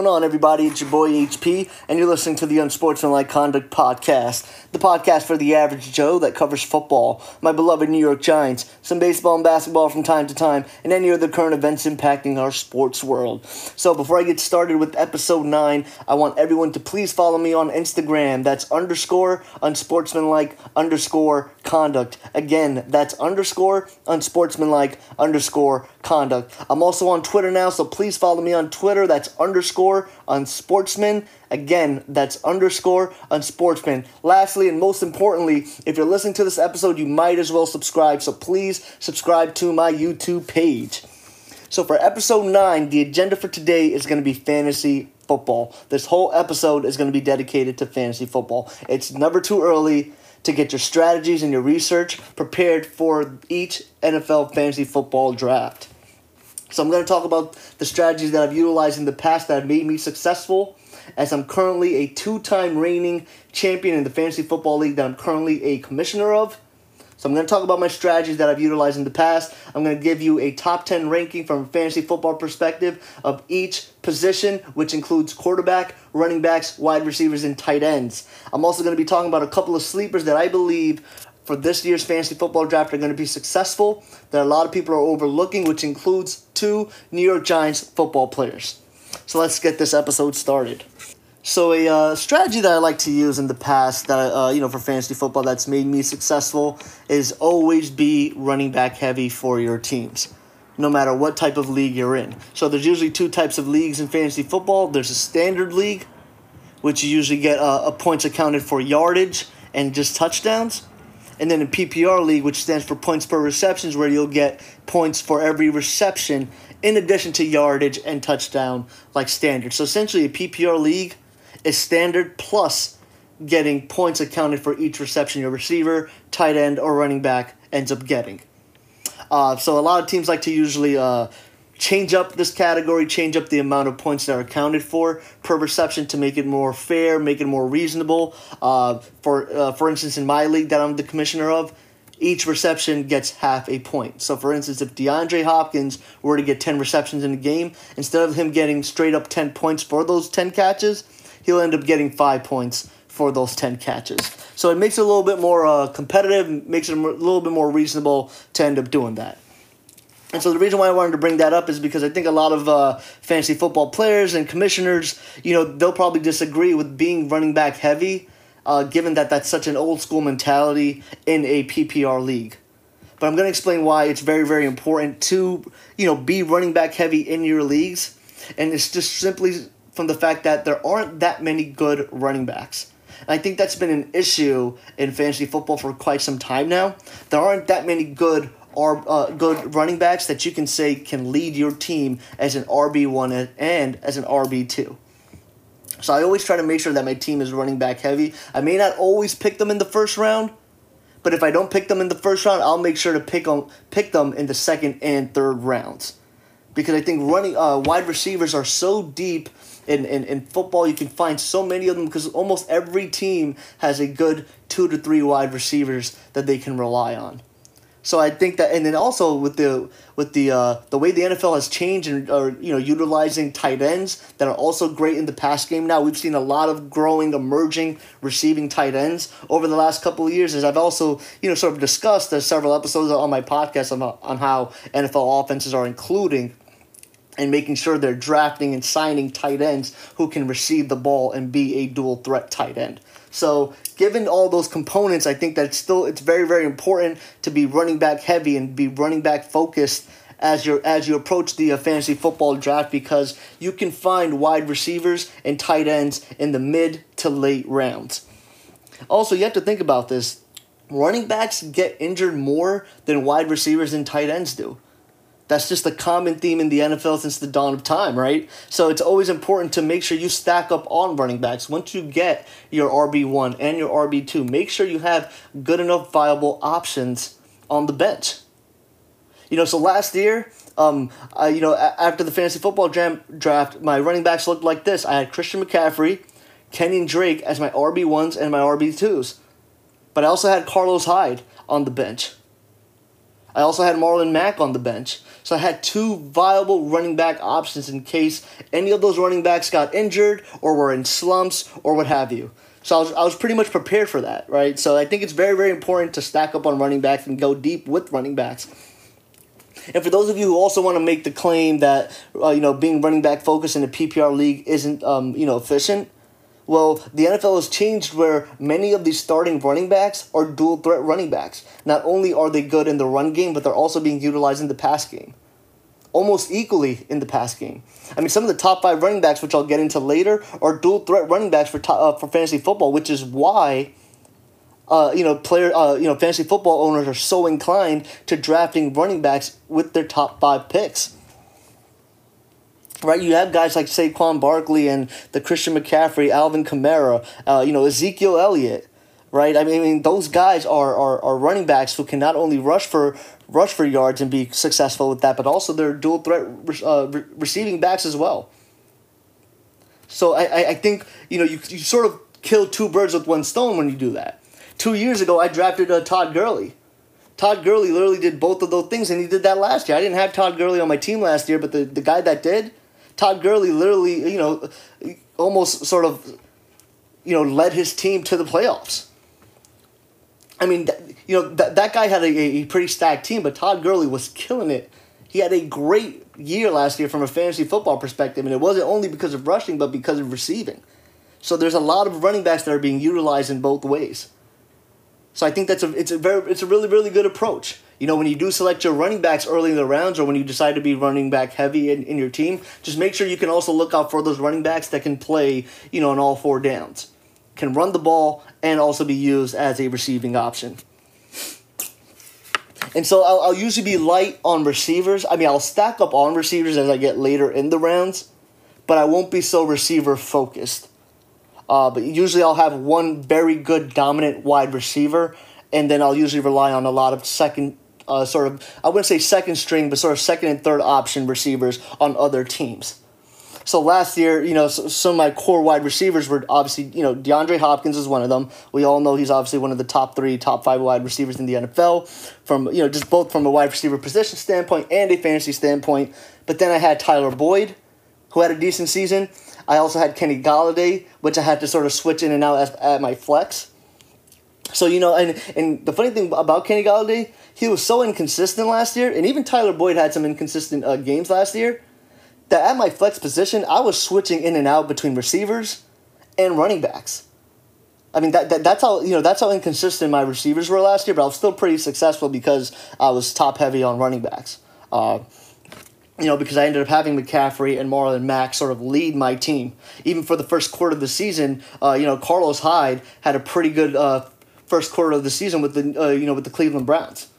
Going on, everybody? It's your boy HP, and you're listening to the Unsportsmanlike Conduct Podcast, the podcast for the average Joe that covers football, my beloved New York Giants, some baseball and basketball from time to time, and any other current events impacting our sports world. So, before I get started with episode 9, I want everyone to please follow me on Instagram. That's underscore unsportsmanlike underscore conduct. Again, that's underscore unsportsmanlike underscore conduct. I'm also on Twitter now, so please follow me on Twitter. That's underscore unsportsman. Again, that's underscore unsportsman. Lastly, and most importantly, if you're listening to this episode, you might as well subscribe. So please subscribe to my YouTube page. So for episode 9, the agenda for today is going to be fantasy football. This whole episode is going to be dedicated to fantasy football. It's never too early to get your strategies and your research prepared for each NFL fantasy football draft. So I'm going to talk about the strategies that I've utilized in the past that have made me successful as I'm currently a two-time reigning champion in the fantasy football league that I'm currently a commissioner of. So I'm going to talk about my strategies that I've utilized in the past. I'm going to give you a top 10 ranking from a fantasy football perspective of each position, which includes quarterback, running backs, wide receivers, and tight ends. I'm also going to be talking about a couple of sleepers that I believe for this year's fantasy football draft are going to be successful that a lot of people are overlooking, which includes two New York Giants football players. So let's get this episode started. So a uh, strategy that I like to use in the past that uh, you know for fantasy football that's made me successful is always be running back heavy for your teams, no matter what type of league you're in. So there's usually two types of leagues in fantasy football. There's a standard league, which you usually get uh, a points accounted for yardage and just touchdowns, and then a PPR league, which stands for points per receptions, where you'll get points for every reception in addition to yardage and touchdown like standard. So essentially, a PPR league is standard plus getting points accounted for each reception your receiver, tight end, or running back ends up getting. Uh, so a lot of teams like to usually uh, change up this category, change up the amount of points that are accounted for per reception to make it more fair, make it more reasonable. Uh, for uh, for instance, in my league that I'm the commissioner of, each reception gets half a point. So, for instance, if DeAndre Hopkins were to get 10 receptions in a game, instead of him getting straight up 10 points for those 10 catches, he'll end up getting 5 points for those 10 catches. So, it makes it a little bit more uh, competitive, makes it a little bit more reasonable to end up doing that. And so the reason why I wanted to bring that up is because I think a lot of uh, fantasy football players and commissioners, you know, they'll probably disagree with being running back heavy, uh, given that that's such an old school mentality in a PPR league. But I'm going to explain why it's very, very important to, you know, be running back heavy in your leagues. And it's just simply from the fact that there aren't that many good running backs. And I think that's been an issue in fantasy football for quite some time now. There aren't that many good are uh, good running backs that you can say can lead your team as an RB1 and as an RB2. So I always try to make sure that my team is running back heavy. I may not always pick them in the first round, but if I don't pick them in the first round, I'll make sure to pick them pick them in the second and third rounds. Because I think running uh, wide receivers are so deep in, in, in football, you can find so many of them because almost every team has a good two to three wide receivers that they can rely on. So I think that, and then also with the with the uh, the way the NFL has changed and or you know utilizing tight ends that are also great in the pass game now. We've seen a lot of growing, emerging receiving tight ends over the last couple of years. As I've also you know sort of discussed, there's several episodes on my podcast on on how NFL offenses are including and making sure they're drafting and signing tight ends who can receive the ball and be a dual threat tight end. So, given all those components, I think that still it's very very important to be running back heavy and be running back focused as you as you approach the uh, fantasy football draft because you can find wide receivers and tight ends in the mid to late rounds. Also, you have to think about this. Running backs get injured more than wide receivers and tight ends do. That's just a common theme in the NFL since the dawn of time, right? So it's always important to make sure you stack up on running backs. Once you get your RB1 and your RB2, make sure you have good enough viable options on the bench. You know, so last year, um, I, you know, after the fantasy football jam draft, my running backs looked like this. I had Christian McCaffrey, Kenyon Drake as my RB1s and my RB2s. But I also had Carlos Hyde on the bench. I also had Marlon Mack on the bench. So I had two viable running back options in case any of those running backs got injured or were in slumps or what have you. So I was, I was pretty much prepared for that, right? So I think it's very, very important to stack up on running backs and go deep with running backs. And for those of you who also want to make the claim that uh, you know being running back focused in a PPR league isn't um, you know efficient, well, the NFL has changed where many of these starting running backs are dual threat running backs. Not only are they good in the run game, but they're also being utilized in the pass game. Almost equally in the pass game. I mean, some of the top five running backs, which I'll get into later, are dual threat running backs for top, uh, for fantasy football, which is why uh, you know, player, uh, you know, fantasy football owners are so inclined to drafting running backs with their top five picks right? You have guys like Saquon Barkley and the Christian McCaffrey, Alvin Kamara, uh, you know, Ezekiel Elliott, right? I mean, I mean those guys are, are, are running backs who can not only rush for rush for yards and be successful with that, but also they're dual threat uh, re- receiving backs as well. So I, I think you know you, you sort of kill two birds with one stone when you do that. Two years ago, I drafted uh, Todd Gurley. Todd Gurley literally did both of those things, and he did that last year. I didn't have Todd Gurley on my team last year, but the, the guy that did, Todd Gurley literally, you know, almost sort of, you know, led his team to the playoffs. I mean, you know, that, that guy had a, a pretty stacked team, but Todd Gurley was killing it. He had a great year last year from a fantasy football perspective, and it wasn't only because of rushing, but because of receiving. So there's a lot of running backs that are being utilized in both ways. So I think that's a it's a very it's a really really good approach. You know, when you do select your running backs early in the rounds, or when you decide to be running back heavy in, in your team, just make sure you can also look out for those running backs that can play, you know, on all four downs, can run the ball, and also be used as a receiving option. And so I'll, I'll usually be light on receivers. I mean, I'll stack up on receivers as I get later in the rounds, but I won't be so receiver focused. Uh, but usually I'll have one very good dominant wide receiver, and then I'll usually rely on a lot of second, uh, sort of, I wouldn't say second string, but sort of second and third option receivers on other teams. So last year, you know, some of my core wide receivers were obviously, you know, DeAndre Hopkins is one of them. We all know he's obviously one of the top three, top five wide receivers in the NFL, from you know, just both from a wide receiver position standpoint and a fantasy standpoint. But then I had Tyler Boyd, who had a decent season. I also had Kenny Golladay, which I had to sort of switch in and out at my flex. So you know, and and the funny thing about Kenny Golladay, he was so inconsistent last year, and even Tyler Boyd had some inconsistent uh, games last year. That at my flex position, I was switching in and out between receivers and running backs. I mean that, that that's how you know that's how inconsistent my receivers were last year, but I was still pretty successful because I was top heavy on running backs. Uh, you know, because I ended up having McCaffrey and Marlon Mack sort of lead my team. Even for the first quarter of the season, uh, you know, Carlos Hyde had a pretty good uh, first quarter of the season with the uh, you know with the Cleveland Browns.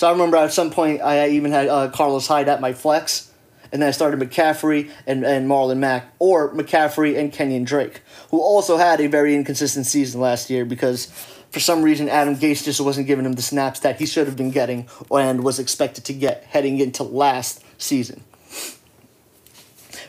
So I remember at some point I even had uh, Carlos Hyde at my flex, and then I started McCaffrey and, and Marlon Mack, or McCaffrey and Kenyon Drake, who also had a very inconsistent season last year because for some reason Adam Gase just wasn't giving him the snaps that he should have been getting and was expected to get heading into last season.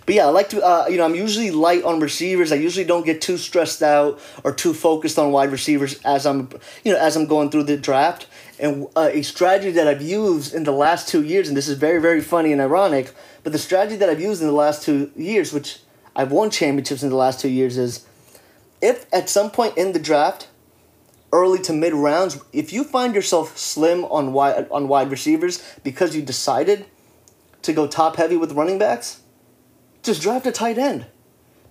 But yeah, I like to, uh, you know, I'm usually light on receivers. I usually don't get too stressed out or too focused on wide receivers as I'm, you know, as I'm going through the draft. And uh, a strategy that I've used in the last two years, and this is very, very funny and ironic, but the strategy that I've used in the last two years, which I've won championships in the last two years, is if at some point in the draft, early to mid rounds, if you find yourself slim on wide on wide receivers because you decided to go top heavy with running backs, just draft a tight end.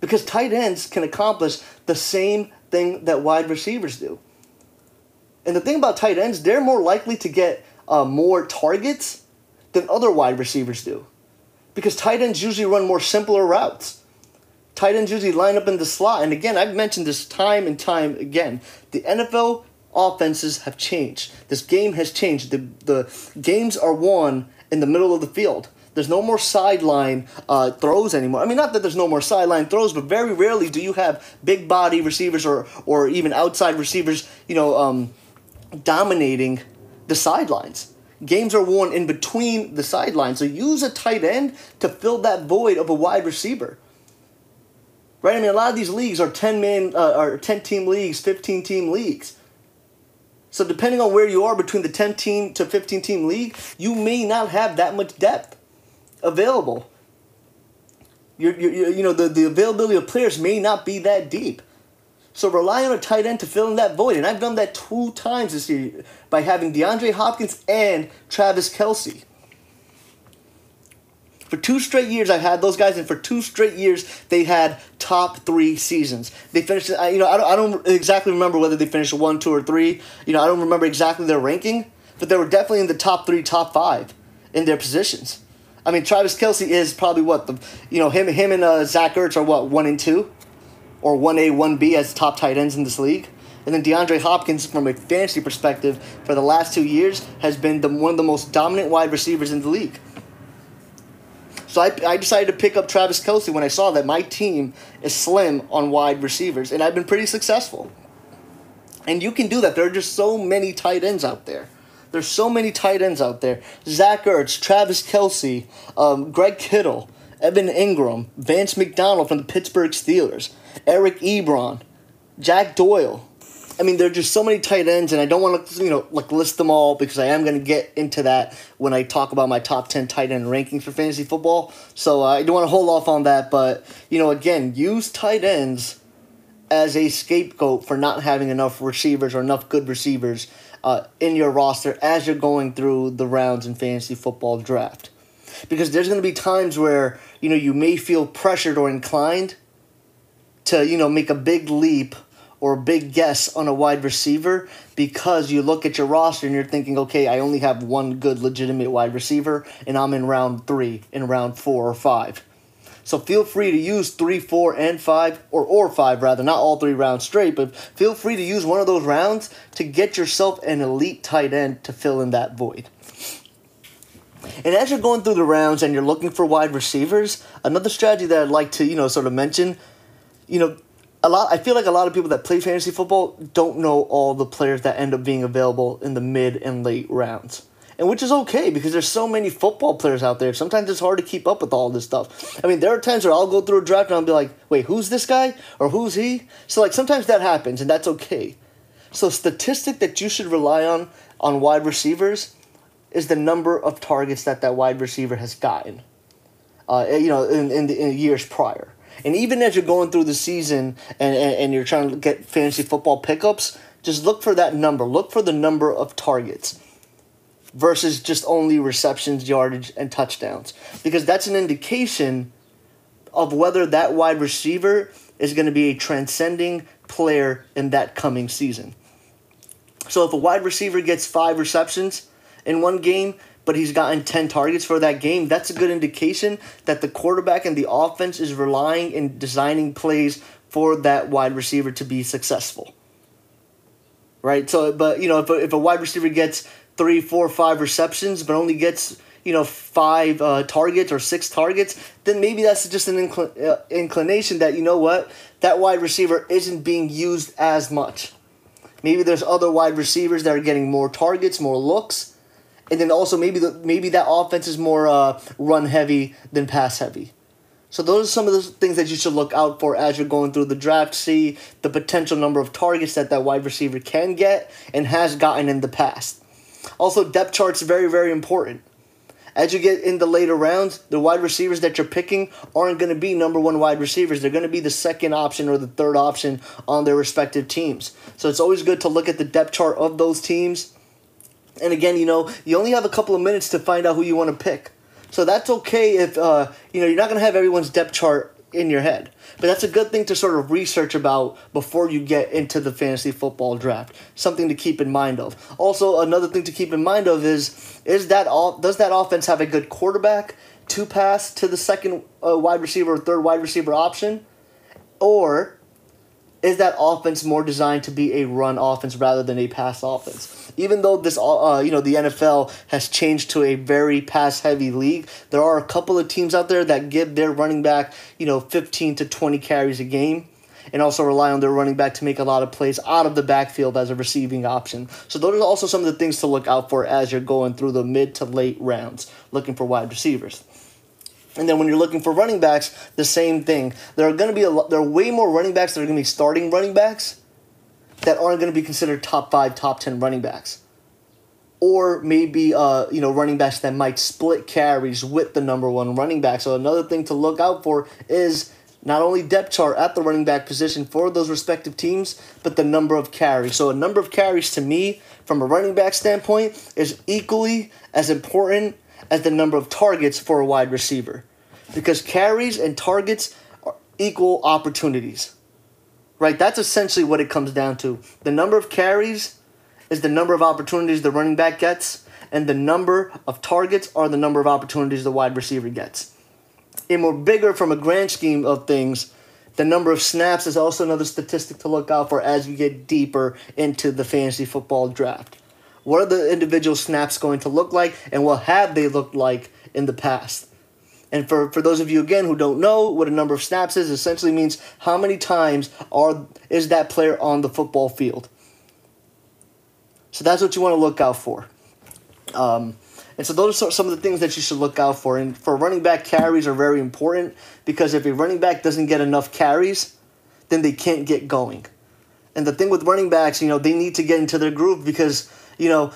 Because tight ends can accomplish the same thing that wide receivers do. And the thing about tight ends, they're more likely to get uh, more targets than other wide receivers do. Because tight ends usually run more simpler routes. Tight ends usually line up in the slot. And again, I've mentioned this time and time again. The NFL offenses have changed. This game has changed. The, the games are won in the middle of the field. There's no more sideline uh, throws anymore. I mean, not that there's no more sideline throws, but very rarely do you have big body receivers or or even outside receivers, you know, um, dominating the sidelines. Games are won in between the sidelines, so use a tight end to fill that void of a wide receiver. Right? I mean, a lot of these leagues are ten man, uh, or ten team leagues, fifteen team leagues. So depending on where you are between the 10 team to 15 team league, you may not have that much depth available. You're, you're, you know, the, the availability of players may not be that deep. So rely on a tight end to fill in that void. And I've done that two times this year by having DeAndre Hopkins and Travis Kelce. For two straight years, I've had those guys, and for two straight years, they had top three seasons. They finished, uh, you know, I don't, I don't exactly remember whether they finished one, two, or three. You know, I don't remember exactly their ranking, but they were definitely in the top three, top five in their positions. I mean, Travis Kelce is probably what the, you know, him, him and uh, Zach Ertz are what one and two, or one A, one B as top tight ends in this league. And then DeAndre Hopkins, from a fantasy perspective, for the last two years, has been the, one of the most dominant wide receivers in the league. So I, I decided to pick up Travis Kelce when I saw that my team is slim on wide receivers, and I've been pretty successful. And you can do that. There are just so many tight ends out there. There's so many tight ends out there. Zach Ertz, Travis Kelce, um, Greg Kittle, Evan Engram, Vance McDonald from the Pittsburgh Steelers, Eric Ebron, Jack Doyle, I mean, there are just so many tight ends, and I don't want to, you know, like list them all because I am going to get into that when I talk about my top 10 tight end rankings for fantasy football. So uh, I don't want to hold off on that, but, you know, again, use tight ends as a scapegoat for not having enough receivers or enough good receivers uh, in your roster as you're going through the rounds in fantasy football draft. Because there's going to be times where, you know, you may feel pressured or inclined to, you know, make a big leap – or a big guess on a wide receiver because you look at your roster and you're thinking, okay, I only have one good legitimate wide receiver and I'm in round three, in round four or five. So feel free to use three, four, and five, or or five rather, not all three rounds straight, but feel free to use one of those rounds to get yourself an elite tight end to fill in that void. And as you're going through the rounds and you're looking for wide receivers, another strategy that I'd like to, you know, sort of mention, you know, a lot I feel like a lot of people that play fantasy football don't know all the players that end up being available in the mid and late rounds. And which is okay because there's so many football players out there. Sometimes it's hard to keep up with all this stuff. I mean, there are times where I'll go through a draft and I'll be like, wait, who's this guy? Or who's he? So like sometimes that happens and that's okay. So statistic that you should rely on on wide receivers is the number of targets that that wide receiver has gotten. Uh, you know, in, in, the, in years prior. And even as you're going through the season and, and, and you're trying to get fantasy football pickups, just look for that number. Look for the number of targets versus just only receptions, yardage, and touchdowns. Because that's an indication of whether that wide receiver is going to be a transcending player in that coming season. So if a wide receiver gets five receptions in one game, but he's gotten 10 targets for that game, that's a good indication that the quarterback and the offense is relying and designing plays for that wide receiver to be successful. Right? So, but, you know, if a, if a wide receiver gets three, four, five receptions, but only gets, you know, five uh, targets or six targets, then maybe that's just an incl- uh, inclination that, you know what, that wide receiver isn't being used as much. Maybe there's other wide receivers that are getting more targets, more looks, and then also maybe the maybe that offense is more uh, run heavy than pass heavy. So those are some of the things that you should look out for as you're going through the draft. See the potential number of targets that that wide receiver can get and has gotten in the past. Also, depth charts very very important. As you get in the later rounds, the wide receivers that you're picking aren't going to be number one wide receivers. They're going to be the second option or the third option on their respective teams. So it's always good to look at the depth chart of those teams and again, you know, you only have a couple of minutes to find out who you want to pick. So that's okay if, uh, you know, you're not going to have everyone's depth chart in your head. But that's a good thing to sort of research about before you get into the fantasy football draft. Something to keep in mind of. Also, another thing to keep in mind of is is that all does that offense have a good quarterback to pass to the second uh, wide receiver or third wide receiver option, or is that offense more designed to be a run offense rather than a pass offense? Even though this, uh, you know, the NFL has changed to a very pass heavy league, there are a couple of teams out there that give their running back, you know, 15 to 20 carries a game and also rely on their running back to make a lot of plays out of the backfield as a receiving option. So those are also some of the things to look out for as you're going through the mid to late rounds looking for wide receivers. And then when you're looking for running backs, the same thing. There are going to be a lot, there are way more running backs that are going to be starting running backs that aren't going to be considered top five, top 10 running backs. Or maybe, uh, you know, running backs that might split carries with the number one running back. So another thing to look out for is not only depth chart at the running back position for those respective teams, but the number of carries. So a number of carries to me, from a running back standpoint, is equally as important as the number of targets for a wide receiver. Because carries and targets are equal opportunities. Right? That's essentially what it comes down to. The number of carries is the number of opportunities the running back gets, and the number of targets are the number of opportunities the wide receiver gets and more bigger from a grand scheme of things, the number of snaps is also another statistic to look out for as you get deeper into the fantasy football draft. What are the individual snaps going to look like, and what have they looked like in the past? And for, for those of you again who don't know what a number of snaps is, essentially means how many times are is that player on the football field. So that's what you want to look out for. Um, and so those are some of the things that you should look out for. And for running back, carries are very important because if a running back doesn't get enough carries, then they can't get going. And the thing with running backs, you know, they need to get into their groove because, you know,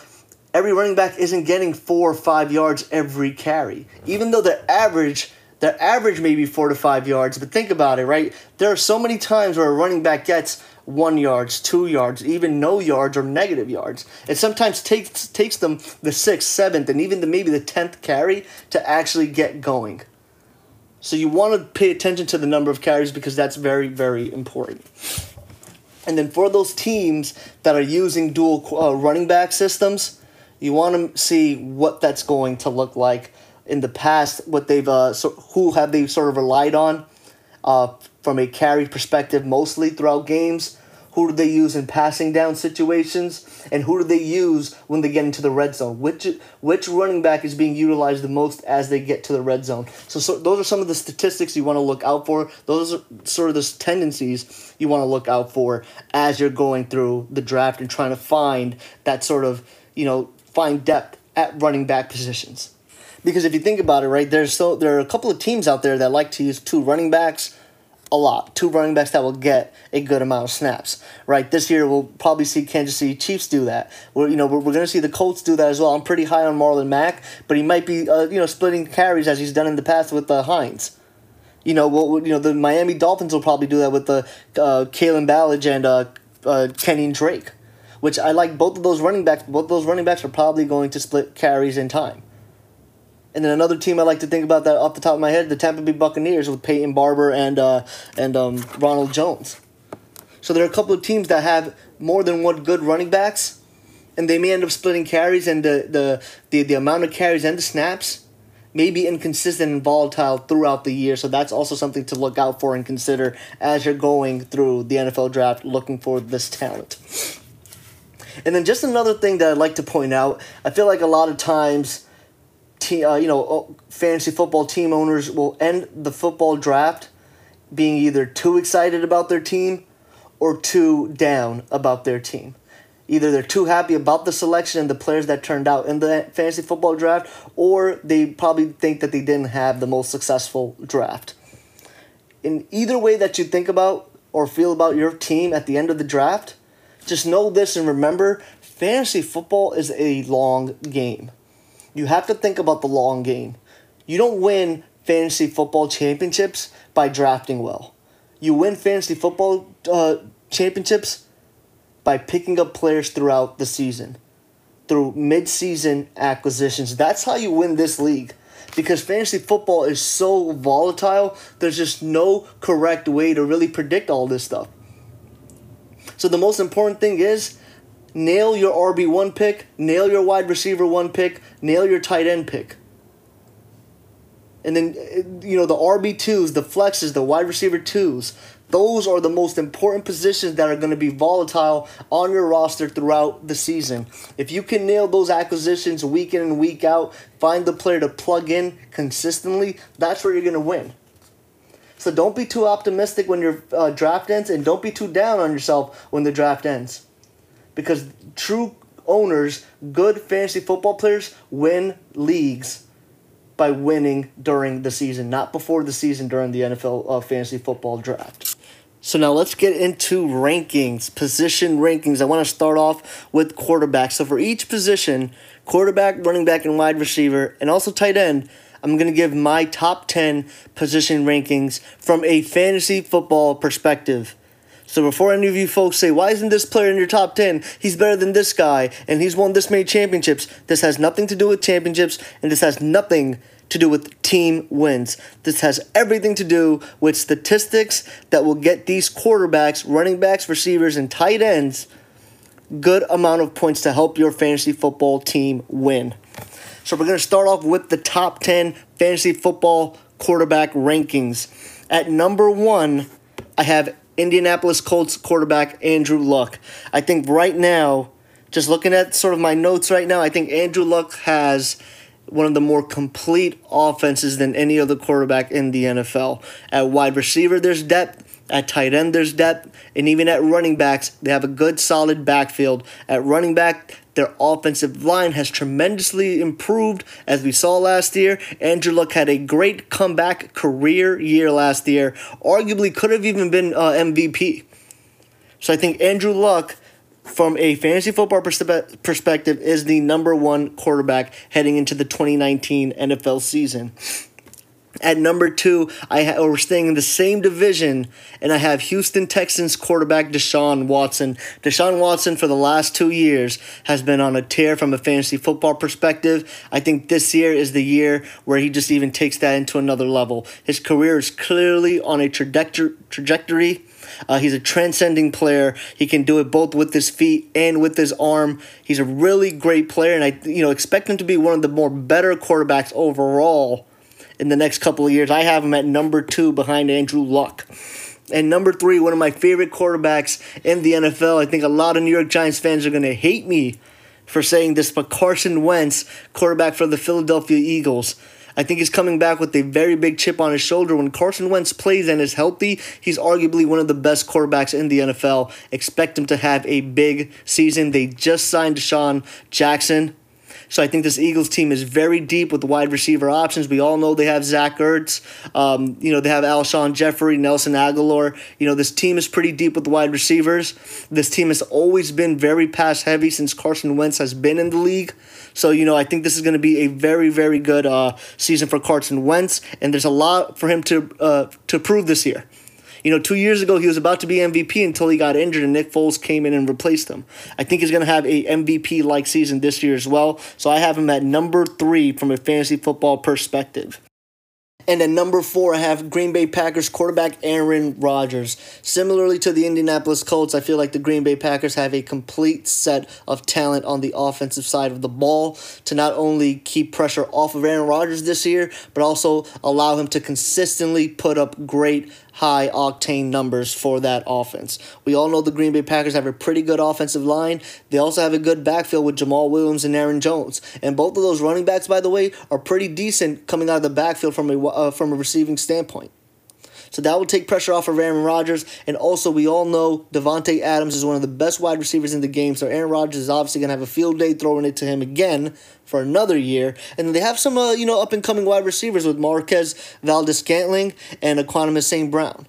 every running back isn't getting four or five yards every carry. Even though their average their average may be four to five yards, but think about it, right? There are so many times where a running back gets one yards, two yards, even no yards or negative yards. It sometimes takes takes them the sixth, seventh, and even the maybe the tenth carry to actually get going. So you want to pay attention to the number of carries because that's very, very important. And then for those teams that are using dual uh, running back systems, you want to see what that's going to look like in the past. What they've uh, so who have they sort of relied on uh, from a carry perspective mostly throughout games. Who do they use in passing down situations? And who do they use when they get into the red zone? Which which running back is being utilized the most as they get to the red zone? So, so those are some of the statistics you want to look out for. Those are sort of the tendencies you want to look out for as you're going through the draft and trying to find that sort of, you know, find depth at running back positions. Because if you think about it, right, there's so there are a couple of teams out there that like to use two running backs a lot. Two running backs that will get a good amount of snaps. Right. This year we'll probably see Kansas City Chiefs do that. We're you know we're, we're going to see the Colts do that as well. I'm pretty high on Marlon Mack, but he might be uh, you know splitting carries as he's done in the past with the uh, Hines. You know, well, you know the Miami Dolphins will probably do that with the uh, Kalen Ballage and uh, uh, Kenny Drake, which I like both of those running backs. Both those running backs are probably going to split carries in time. And then another team I like to think about that off the top of my head, the Tampa Bay Buccaneers with Peyton Barber and uh, and um, Ronald Jones. So there are a couple of teams that have more than one good running backs, and they may end up splitting carries, and the the the, the amount of carries and the snaps may be inconsistent and volatile throughout the year. So that's also something to look out for and consider as you're going through the NFL draft, looking for this talent. And then just another thing that I'd like to point out, I feel like a lot of times te- uh, you know, fantasy football team owners will end the football draft being either too excited about their team or too down about their team. Either they're too happy about the selection and the players that turned out in the fantasy football draft, or they probably think that they didn't have the most successful draft. In either way that you think about or feel about your team at the end of the draft, just know this and remember fantasy football is a long game you have to think about the long game. You don't win fantasy football championships by drafting well. You win fantasy football uh, championships by picking up players throughout the season, through mid-season acquisitions. That's how you win this league. Because fantasy football is so volatile, there's just no correct way to really predict all this stuff. So the most important thing is nail your RB1 pick, nail your wide receiver 1 pick, nail your tight end pick. And then, uh, you know, the RB2s, the flexes, the wide receiver 2s, those are the most important positions that are going to be volatile on your roster throughout the season. If you can nail those acquisitions week in and week out, find the player to plug in consistently, that's where you're going to win. So don't be too optimistic when your uh, draft ends, and don't be too down on yourself when the draft ends because true owners, good fantasy football players, win leagues by winning during the season, not before the season during the NFL uh, fantasy football draft. So now let's get into rankings, position rankings. I want to start off with quarterback. So for each position, quarterback, running back, and wide receiver, and also tight end, I'm going to give my top 10 position rankings from a fantasy football perspective. So before any of you folks say, why isn't this player in your top 10? He's better than this guy, and he's won this many championships. This has nothing to do with championships, and this has nothing to do with team wins. This has everything to do with statistics that will get these quarterbacks, running backs, receivers, and tight ends good amount of points to help your fantasy football team win. So we're going to start off with the top 10 fantasy football quarterback rankings. At number 1, I have Indianapolis Colts quarterback Andrew Luck. I think right now, just looking at sort of my notes right now, I think Andrew Luck has one of the more complete offenses than any other quarterback in the NFL. At wide receiver, there's depth. At tight end, there's depth. And even at running backs, they have a good, solid backfield. At running back, their offensive line has tremendously improved, as we saw last year. Andrew Luck had a great comeback career year last year. Arguably could have even been uh, MVP. So I think Andrew Luck from a fantasy football perspe- perspective, is the number one quarterback heading into the 2019 NFL season. At number two, I ha- we're staying in the same division, and I have Houston Texans quarterback Deshaun Watson. Deshaun Watson, for the last two years, has been on a tear from a fantasy football perspective. I think this year is the year where he just even takes that into another level. His career is clearly on a trajectory. trajectory uh, he's a transcending player. He can do it both with his feet and with his arm. He's a really great player, and I you know expect him to be one of the more better quarterbacks overall in the next couple of years. I have him at number two behind Andrew Luck. And number three, one of my favorite quarterbacks in the NFL. I think a lot of New York Giants fans are going to hate me for saying this, but Carson Wentz, quarterback for the Philadelphia Eagles. I think he's coming back with a very big chip on his shoulder. When Carson Wentz plays and is healthy, he's arguably one of the best quarterbacks in the NFL. Expect him to have a big season. They just signed DeSean Jackson so I think this Eagles team is very deep with wide receiver options. We all know they have Zach Ertz. Um, you know, they have Alshon Jeffery, Nelson Agholor. You know, this team is pretty deep with wide receivers. This team has always been very pass heavy since Carson Wentz has been in the league. So, you know, I think this is going to be a very, very good uh, season for Carson Wentz, and there's a lot for him to uh, to prove this year. You know, two years ago he was about to be MVP until he got injured and Nick Foles came in and replaced him. I think he's going to have a MVP like season this year as well. So I have him at number three from a fantasy football perspective. And at number four, I have Green Bay Packers quarterback Aaron Rodgers. Similarly to the Indianapolis Colts, I feel like the Green Bay Packers have a complete set of talent on the offensive side of the ball to not only keep pressure off of Aaron Rodgers this year, but also allow him to consistently put up great high octane numbers for that offense. We all know the Green Bay Packers have a pretty good offensive line. They also have a good backfield with Jamaal Williams and Aaron Jones. And both of those running backs, by the way, are pretty decent coming out of the backfield from a, uh, from a receiving standpoint. So that will take pressure off of Aaron Rodgers. And also, we all know Davante Adams is one of the best wide receivers in the game. So Aaron Rodgers is obviously going to have a field day throwing it to him again for another year. And they have some, uh, you know, up and coming wide receivers with Marquez Valdes-Scantling and Equanimeous St. Brown.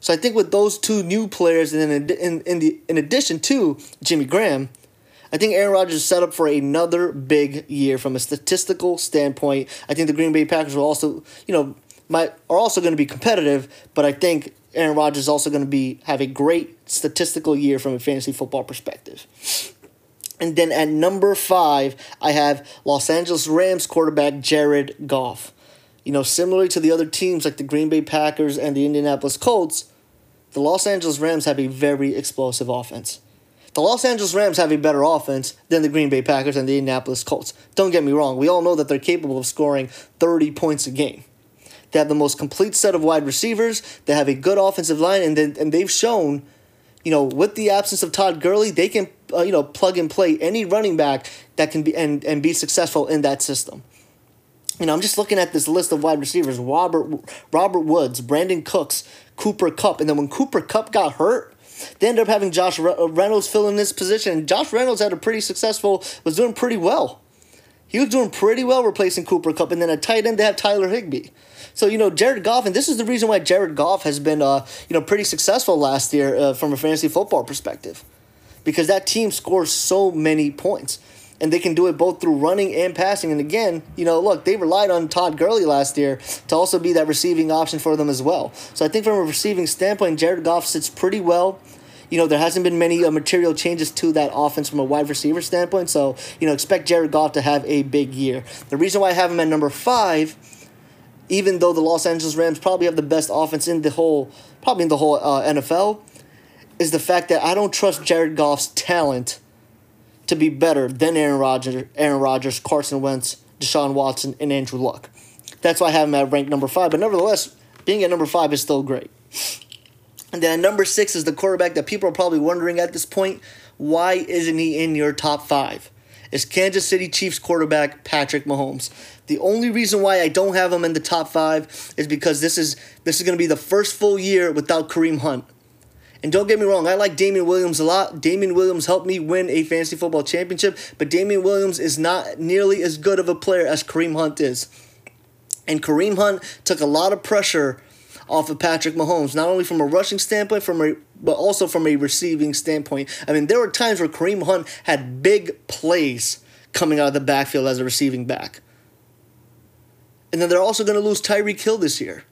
So I think with those two new players, and then in, in, in, the, in addition to Jimmy Graham, I think Aaron Rodgers is set up for another big year from a statistical standpoint. I think the Green Bay Packers will also, you know, might are also going to be competitive, but I think Aaron Rodgers is also going to be have a great statistical year from a fantasy football perspective. And then at number five, I have Los Angeles Rams quarterback Jared Goff. You know, similarly to the other teams like the Green Bay Packers and the Indianapolis Colts, the Los Angeles Rams have a very explosive offense. The Los Angeles Rams have a better offense than the Green Bay Packers and the Indianapolis Colts. Don't get me wrong, we all know that they're capable of scoring 30 points a game. They have the most complete set of wide receivers. They have a good offensive line, and they, and they've shown, you know, with the absence of Todd Gurley, they can uh, you know plug and play any running back that can be and, and be successful in that system. You know, I'm just looking at this list of wide receivers: Robert Robert Woods, Brandin Cooks, Cooper Kupp, and then when Cooper Kupp got hurt, they ended up having Josh uh, Reynolds fill in this position. And Josh Reynolds had a pretty successful, was doing pretty well He was doing pretty well replacing Cooper Kupp, and then at tight end they have Tyler Higbee. So you know Jared Goff, and this is the reason why Jared Goff has been uh, you know pretty successful last year uh, from a fantasy football perspective, because that team scores so many points, and they can do it both through running and passing. And again, you know, look, they relied on Todd Gurley last year to also be that receiving option for them as well. So I think from a receiving standpoint, Jared Goff sits pretty well you know, there hasn't been many uh, material changes to that offense from a wide receiver standpoint. So, you know, expect Jared Goff to have a big year. The reason why I have him at number five, even though the Los Angeles Rams probably have the best offense in the whole, probably in the whole uh, NFL, is the fact that I don't trust Jared Goff's talent to be better than Aaron Rodgers, Aaron Rodgers, Carson Wentz, Deshaun Watson, and Andrew Luck. That's why I have him at rank number five. But nevertheless, being at number five is still great. And then number six is the quarterback that people are probably wondering at this point why isn't he in your top five? Is Kansas City Chiefs quarterback Patrick Mahomes. The only reason why I don't have him in the top five is because this is this is going to be the first full year without Kareem Hunt. And don't get me wrong, I like Damien Williams a lot. Damien Williams helped me win a fantasy football championship, but Damien Williams is not nearly as good of a player as Kareem Hunt is. And Kareem Hunt took a lot of pressure off of Patrick Mahomes, not only from a rushing standpoint, from a but also from a receiving standpoint. I mean, there were times where Kareem Hunt had big plays coming out of the backfield as a receiving back. And then they're also going to lose Tyreek Hill this year.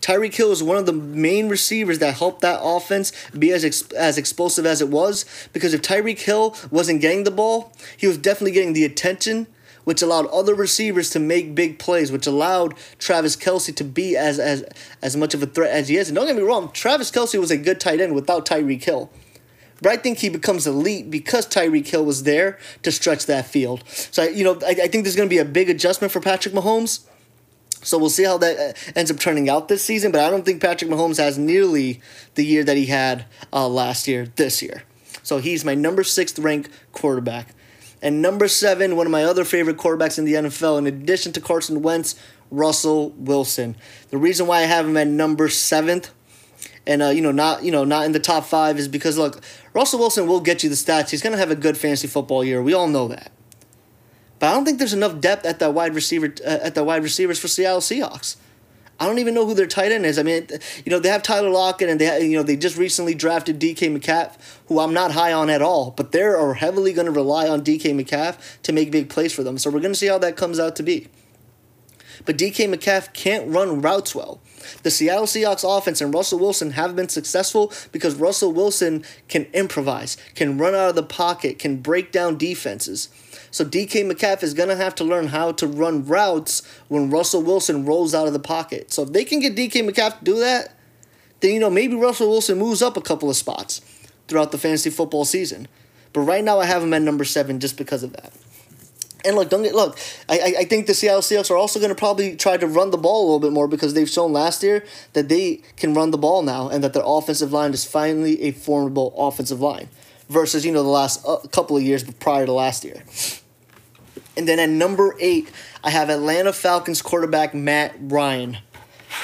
Tyreek Hill is one of the main receivers that helped that offense be as ex- as explosive as it was. Because if Tyreek Hill wasn't getting the ball, he was definitely getting the attention which allowed other receivers to make big plays, which allowed Travis Kelce to be as as as much of a threat as he is. And don't get me wrong, Travis Kelce was a good tight end without Tyreek Hill. But I think he becomes elite because Tyreek Hill was there to stretch that field. So, you know, I, I think there's going to be a big adjustment for Patrick Mahomes. So we'll see how that uh, ends up turning out this season. But I don't think Patrick Mahomes has nearly the year that he had uh, last year this year. So he's my number sixth ranked quarterback. And number seven, one of my other favorite quarterbacks in the NFL, in addition to Carson Wentz, Russell Wilson. The reason why I have him at number seventh, and uh, you know not you know not in the top five, is because look, Russell Wilson will get you the stats. He's gonna have a good fantasy football year. We all know that. But I don't think there's enough depth at that wide receiver uh, at the wide receivers for Seattle Seahawks. I don't even know who their tight end is. I mean, you know, they have Tyler Lockett and they you know they just recently drafted DK Metcalf, who I'm not high on at all. But they are heavily going to rely on DK Metcalf to make big plays for them. So we're going to see how that comes out to be. But DK Metcalf can't run routes well. The Seattle Seahawks offense and Russell Wilson have been successful because Russell Wilson can improvise, can run out of the pocket, can break down defenses. So DK Metcalf is going to have to learn how to run routes when Russell Wilson rolls out of the pocket. So if they can get DK Metcalf to do that, then you know maybe Russell Wilson moves up a couple of spots throughout the fantasy football season. But right now I have him at number seven just because of that. And look, don't get look. I I think the Seattle Seahawks are also going to probably try to run the ball a little bit more because they've shown last year that they can run the ball now and that their offensive line is finally a formidable offensive line versus you know the last uh, couple of years prior to last year. And then at number eight, I have Atlanta Falcons quarterback Matt Ryan.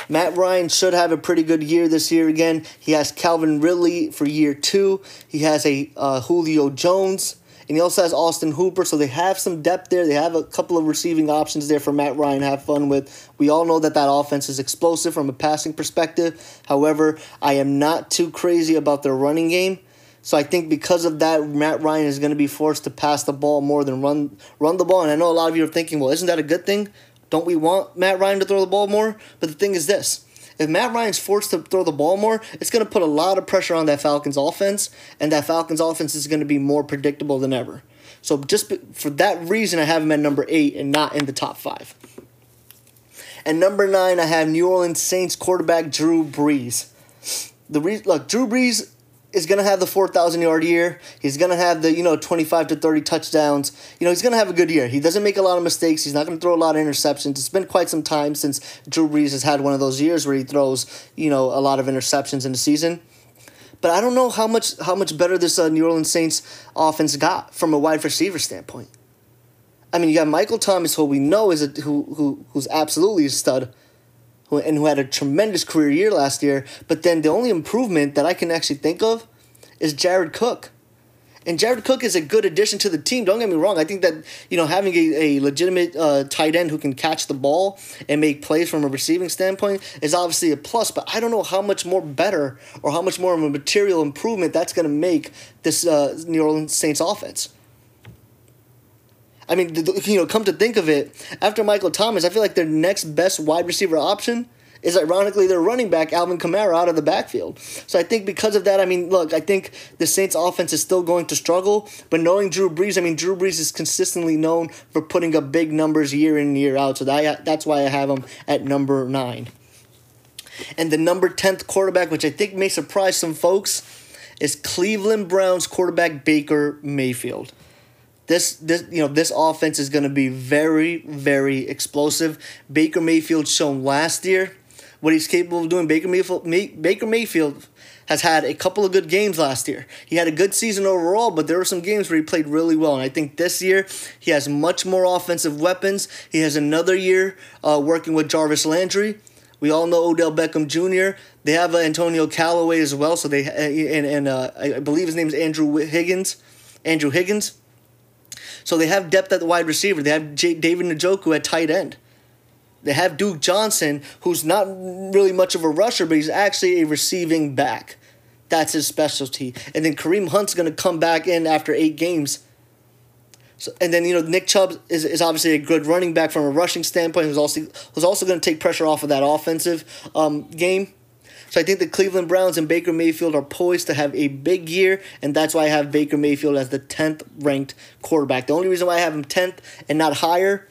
Matt Ryan should have a pretty good year this year again. He has Calvin Ridley for year two. He has a uh, Julio Jones. And he also has Austin Hooper, so they have some depth there. They have a couple of receiving options there for Matt Ryan have fun with. We all know that that offense is explosive from a passing perspective. However, I am not too crazy about their running game. So I think because of that, Matt Ryan is going to be forced to pass the ball more than run run the ball. And I know a lot of you are thinking, well, isn't that a good thing? Don't we want Matt Ryan to throw the ball more? But the thing is this. If Matt Ryan's forced to throw the ball more, it's going to put a lot of pressure on that Falcons offense, and that Falcons offense is going to be more predictable than ever. So just for that reason, I have him at number eight and not in the top five. And number nine, I have New Orleans Saints quarterback Drew Brees. The re- look, Drew Brees is going to have the 4,000 yard year. He's going to have the, you know, 25 to 30 touchdowns. You know, he's going to have a good year. He doesn't make a lot of mistakes. He's not going to throw a lot of interceptions. It's been quite some time since Drew Brees has had one of those years where he throws, you know, a lot of interceptions in the season. But I don't know how much how much better this uh, New Orleans Saints offense got from a wide receiver standpoint. I mean, you got Michael Thomas, who we know is a who who who's absolutely a stud and who had a tremendous career year last year. But then the only improvement that I can actually think of is Jared Cook. And Jared Cook is a good addition to the team. Don't get me wrong. I think that you know having a, a legitimate uh, tight end who can catch the ball and make plays from a receiving standpoint is obviously a plus. But I don't know how much more better or how much more of a material improvement that's going to make this uh, New Orleans Saints offense. I mean, you know, come to think of it, after Michael Thomas, I feel like their next best wide receiver option is ironically their running back Alvin Kamara out of the backfield. So I think because of that, I mean, look, I think the Saints offense is still going to struggle, but knowing Drew Brees, I mean, Drew Brees is consistently known for putting up big numbers year in and year out. So that, that's why I have him at number 9. And the number 10th quarterback, which I think may surprise some folks, is Cleveland Browns quarterback Baker Mayfield. This this you know this offense is going to be very very explosive. Baker Mayfield shown last year what he's capable of doing. Baker Mayfield, May, Baker Mayfield has had a couple of good games last year. He had a good season overall, but there were some games where he played really well. And I think this year he has much more offensive weapons. He has another year uh, working with Jarvis Landry. We all know Odell Beckham Jr. They have uh, Antonio Callaway as well. So they uh, and and uh, I believe his name is Andrew Higgins. Andrew Higgins. So they have depth at the wide receiver. They have J- David Njoku at tight end. They have Duke Johnson, who's not really much of a rusher, but he's actually a receiving back. That's his specialty. And then Kareem Hunt's going to come back in after eight games. So, and then you know Nick Chubb is, is obviously a good running back from a rushing standpoint. Who's also also going to take pressure off of that offensive um, game. So I think the Cleveland Browns and Baker Mayfield are poised to have a big year, and that's why I have Baker Mayfield as the tenth ranked quarterback. The only reason why I have him tenth and not higher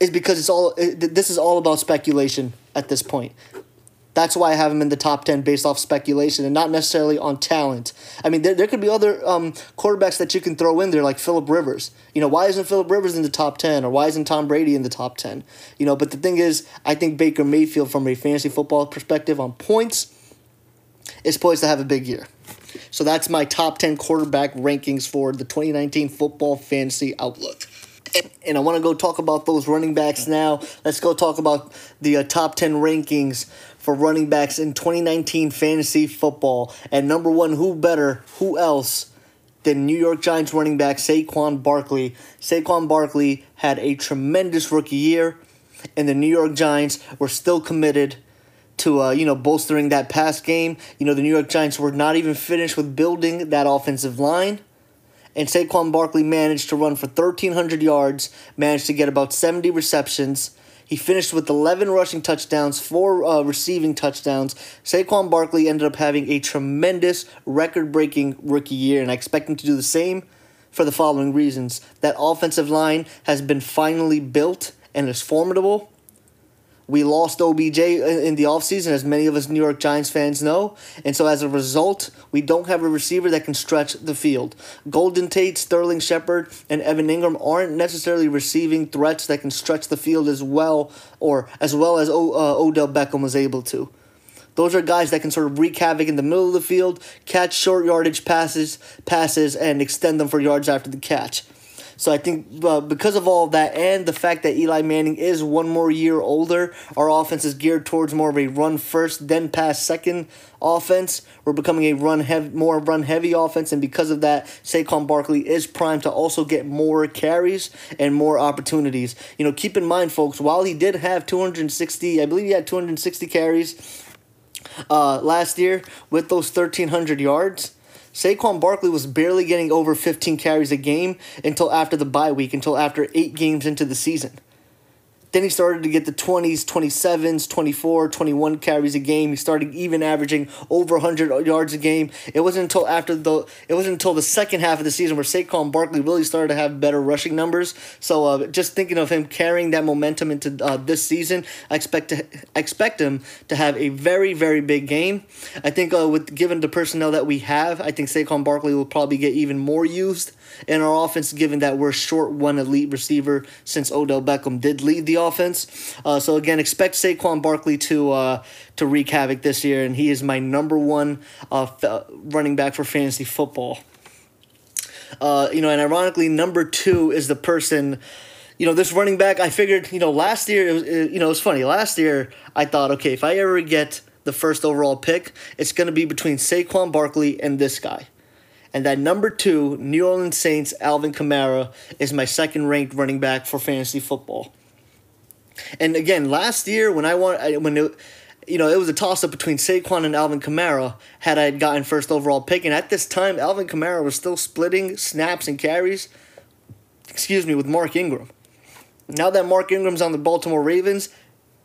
is because it's all this is all about speculation at this point. That's why I have him in the top 10 based off speculation and not necessarily on talent. I mean, there, there could be other um, quarterbacks that you can throw in there, like Philip Rivers. You know, why isn't Philip Rivers in the top 10 or why isn't Tom Brady in the top 10? You know, but the thing is, I think Baker Mayfield, from a fantasy football perspective on points, is poised to have a big year. So that's my top 10 quarterback rankings for the 2019 Football Fantasy Outlook and I want to go talk about those running backs now. Let's go talk about the uh, top 10 rankings for running backs in 2019 fantasy football. And number one, who better, who else than New York Giants running back Saquon Barkley? Saquon Barkley had a tremendous rookie year, and the New York Giants were still committed to uh, you know bolstering that pass game. You know the New York Giants were not even finished with building that offensive line and Saquon Barkley managed to run for 1,300 yards, managed to get about 70 receptions. He finished with 11 rushing touchdowns, four uh, receiving touchdowns. Saquon Barkley ended up having a tremendous record breaking rookie year, and I expect him to do the same for the following reasons. That offensive line has been finally built and is formidable. We lost OBJ in the offseason, as many of us New York Giants fans know. And so as a result, we don't have a receiver that can stretch the field. Golden Tate, Sterling Shepard, and Evan Engram aren't necessarily receiving threats that can stretch the field as well or as well as o, uh, Odell Beckham was able to. Those are guys that can sort of wreak havoc in the middle of the field, catch short yardage passes, passes, and extend them for yards after the catch. So I think uh, because of all of that and the fact that Eli Manning is one more year older, our offense is geared towards more of a run first, then pass second offense. We're becoming a run heavy, more run heavy offense, and because of that, Saquon Barkley is primed to also get more carries and more opportunities. You know, keep in mind, folks, while he did have 260, I believe he had 260 carries uh, last year with those 1,300 yards. Saquon Barkley was barely getting over 15 carries a game until after the bye week, until after eight games into the season. Then he started to get the 20s, 27s, 24, 21 carries a game. He started even averaging over 100 yards a game. It wasn't until after the it wasn't until the second half of the season where Saquon Barkley really started to have better rushing numbers. So uh, just thinking of him carrying that momentum into uh, this season, I expect to expect him to have a very very big game. I think uh, with given the personnel that we have, I think Saquon Barkley will probably get even more used in our offense, given that we're short one elite receiver since Odell Beckham did lead the offense. Uh, so again, expect Saquon Barkley to uh, to wreak havoc this year, and he is my number one uh, f- running back for fantasy football. Uh, you know, and ironically, number two is the person you know, this running back, I figured, you know, last year, it was, it, you know, it's funny. Last year, I thought, okay, if I ever get the first overall pick, it's going to be between Saquon Barkley and this guy. And that number two, New Orleans Saints, Alvin Kamara, is my second ranked running back for fantasy football. And again, last year when I want when it, you know it was a toss up between Saquon and Alvin Kamara had I gotten first overall pick, and at this time Alvin Kamara was still splitting snaps and carries. Excuse me, with Mark Ingram. Now that Mark Ingram's on the Baltimore Ravens,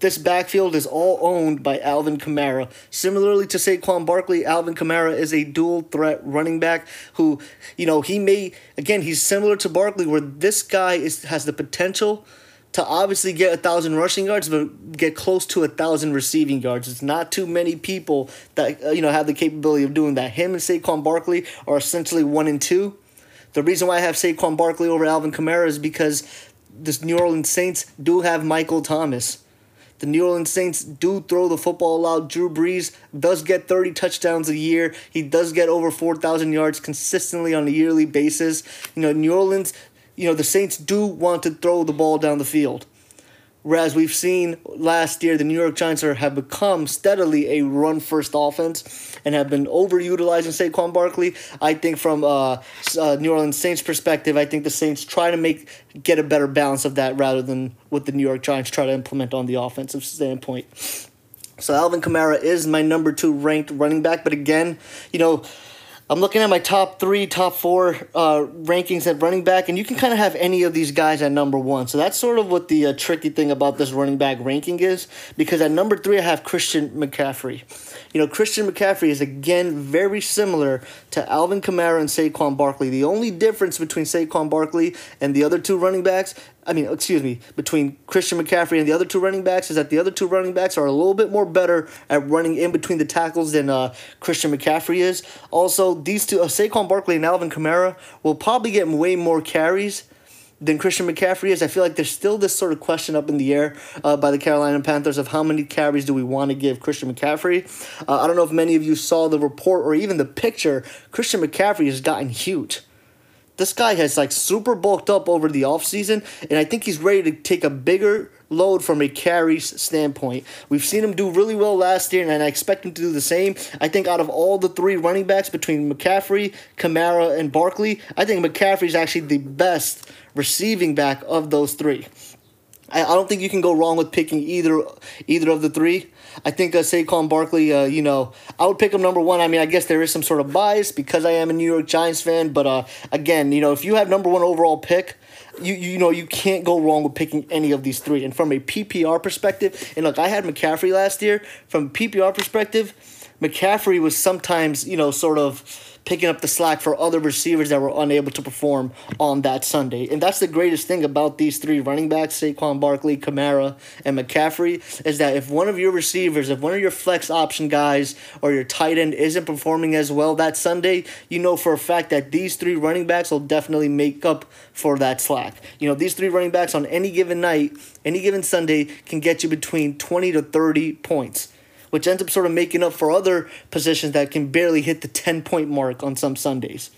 this backfield is all owned by Alvin Kamara. Similarly to Saquon Barkley, Alvin Kamara is a dual threat running back who, you know, he may again he's similar to Barkley where this guy is has the potential to obviously get a thousand rushing yards, but get close to a thousand receiving yards. It's not too many people that uh, you know have the capability of doing that. Him and Saquon Barkley are essentially one and two. The reason why I have Saquon Barkley over Alvin Kamara is because the New Orleans Saints do have Michael Thomas. The New Orleans Saints do throw the football out. Drew Brees does get 30 touchdowns a year. He does get over 4,000 yards consistently on a yearly basis. You know, New Orleans you know, the Saints do want to throw the ball down the field. Whereas we've seen last year, the New York Giants are, have become steadily a run first offense and have been overutilizing Saquon Barkley. I think from uh, uh, New Orleans Saints perspective, I think the Saints try to make get a better balance of that rather than what the New York Giants try to implement on the offensive standpoint. So Alvin Kamara is my number two ranked running back, but again, you know I'm looking at my top three, top four uh, rankings at running back, and you can kind of have any of these guys at number one. So that's sort of what the uh, tricky thing about this running back ranking is, because at number three, I have Christian McCaffrey. You know, Christian McCaffrey is again very similar to Alvin Kamara and Saquon Barkley. The only difference between Saquon Barkley and the other two running backs I mean, excuse me, between Christian McCaffrey and the other two running backs is that the other two running backs are a little bit more better at running in between the tackles than uh, Christian McCaffrey is. Also, these two, uh, Saquon Barkley and Alvin Kamara, will probably get way more carries than Christian McCaffrey is. I feel like there's still this sort of question up in the air uh, by the Carolina Panthers of how many carries do we want to give Christian McCaffrey. Uh, I don't know if many of you saw the report or even the picture. Christian McCaffrey has gotten huge this guy has like super bulked up over the offseason, and I think he's ready to take a bigger load from a carries standpoint. We've seen him do really well last year, and I expect him to do the same. I think out of all the three running backs between McCaffrey, Kamara, and Barkley, I think McCaffrey's actually the best receiving back of those three. I, I don't think you can go wrong with picking either either of the three. I think uh, Saquon Barkley, uh, you know, I would pick him number one. I mean, I guess there is some sort of bias because I am a New York Giants fan, but uh, again, you know, if you have number one overall pick, you you know you can't go wrong with picking any of these three. And from a PPR perspective, and look, I had McCaffrey last year. From PPR perspective, McCaffrey was sometimes you know sort of picking up the slack for other receivers that were unable to perform on that Sunday. And that's the greatest thing about these three running backs, Saquon Barkley, Kamara, and McCaffrey, is that if one of your receivers, if one of your flex option guys or your tight end isn't performing as well that Sunday, you know for a fact that these three running backs will definitely make up for that slack. You know, these three running backs on any given night, any given Sunday, can get you between 20 to 30 points which ends up sort of making up for other positions that can barely hit the 10 point mark on some Sundays.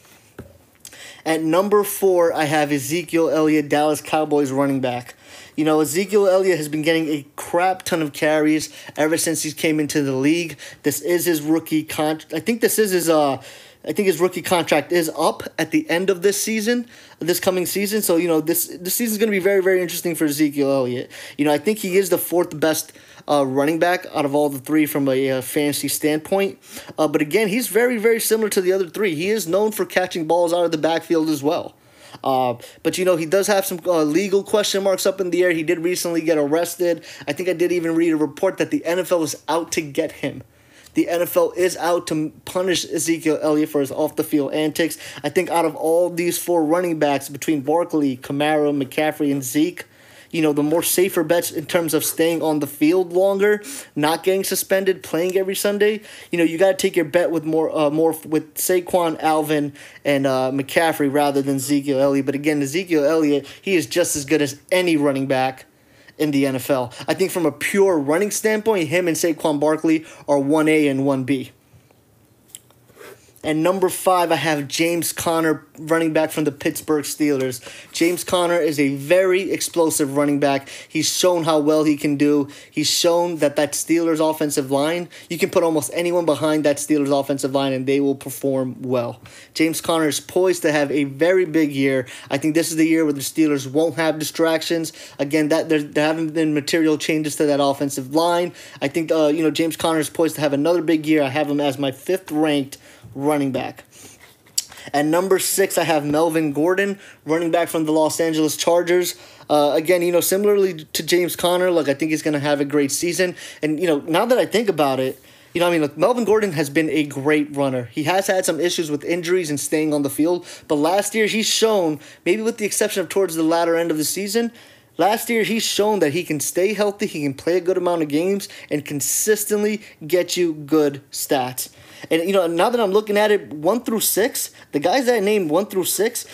At number four, I have Ezekiel Elliott, Dallas Cowboys running back. You know, Ezekiel Elliott has been getting a crap ton of carries ever since he came into the league. This is his rookie contract. I think this is his uh I think his rookie contract is up at the end of this season, this coming season. So, you know, this this is going to be very very interesting for Ezekiel Elliott. You know, I think he is the fourth best uh, running back out of all the three from a fantasy standpoint. Uh, but again, he's very, very similar to the other three. He is known for catching balls out of the backfield as well. Uh, but you know he does have some uh, legal question marks up in the air. He did recently get arrested. I think I did even read a report that the NFL is out to get him. The NFL is out to punish Ezekiel Elliott for his off the field antics. I think out of all these four running backs between Barkley, Kamara, McCaffrey, and Zeke, you know, the more safer bets in terms of staying on the field longer, not getting suspended, playing every Sunday. You know, you got to take your bet with more, uh, more with Saquon, Alvin, and uh, McCaffrey rather than Ezekiel Elliott. But again, Ezekiel Elliott, he is just as good as any running back in the NFL. I think from a pure running standpoint, him and Saquon Barkley are 1A and 1B. And number five, I have James Conner, running back from the Pittsburgh Steelers. James Conner is a very explosive running back. He's shown how well he can do. He's shown that that Steelers offensive line, you can put almost anyone behind that Steelers offensive line and they will perform well. James Conner is poised to have a very big year. I think this is the year where the Steelers won't have distractions. Again, that there, there haven't been material changes to that offensive line. I think uh, you know James Conner is poised to have another big year. I have him as my fifth ranked running back. At number six, I have Melvin Gordon, running back from the Los Angeles Chargers. Uh, again, you know, similarly to James Conner, like I think he's going to have a great season. And you know, now that I think about it, you know, I mean, look, Melvin Gordon has been a great runner. He has had some issues with injuries and staying on the field, but last year he's shown, maybe with the exception of towards the latter end of the season, Last year, he's shown that he can stay healthy, he can play a good amount of games, and consistently get you good stats. And you know, now that I'm looking at it, one through six, the guys that I named one through six,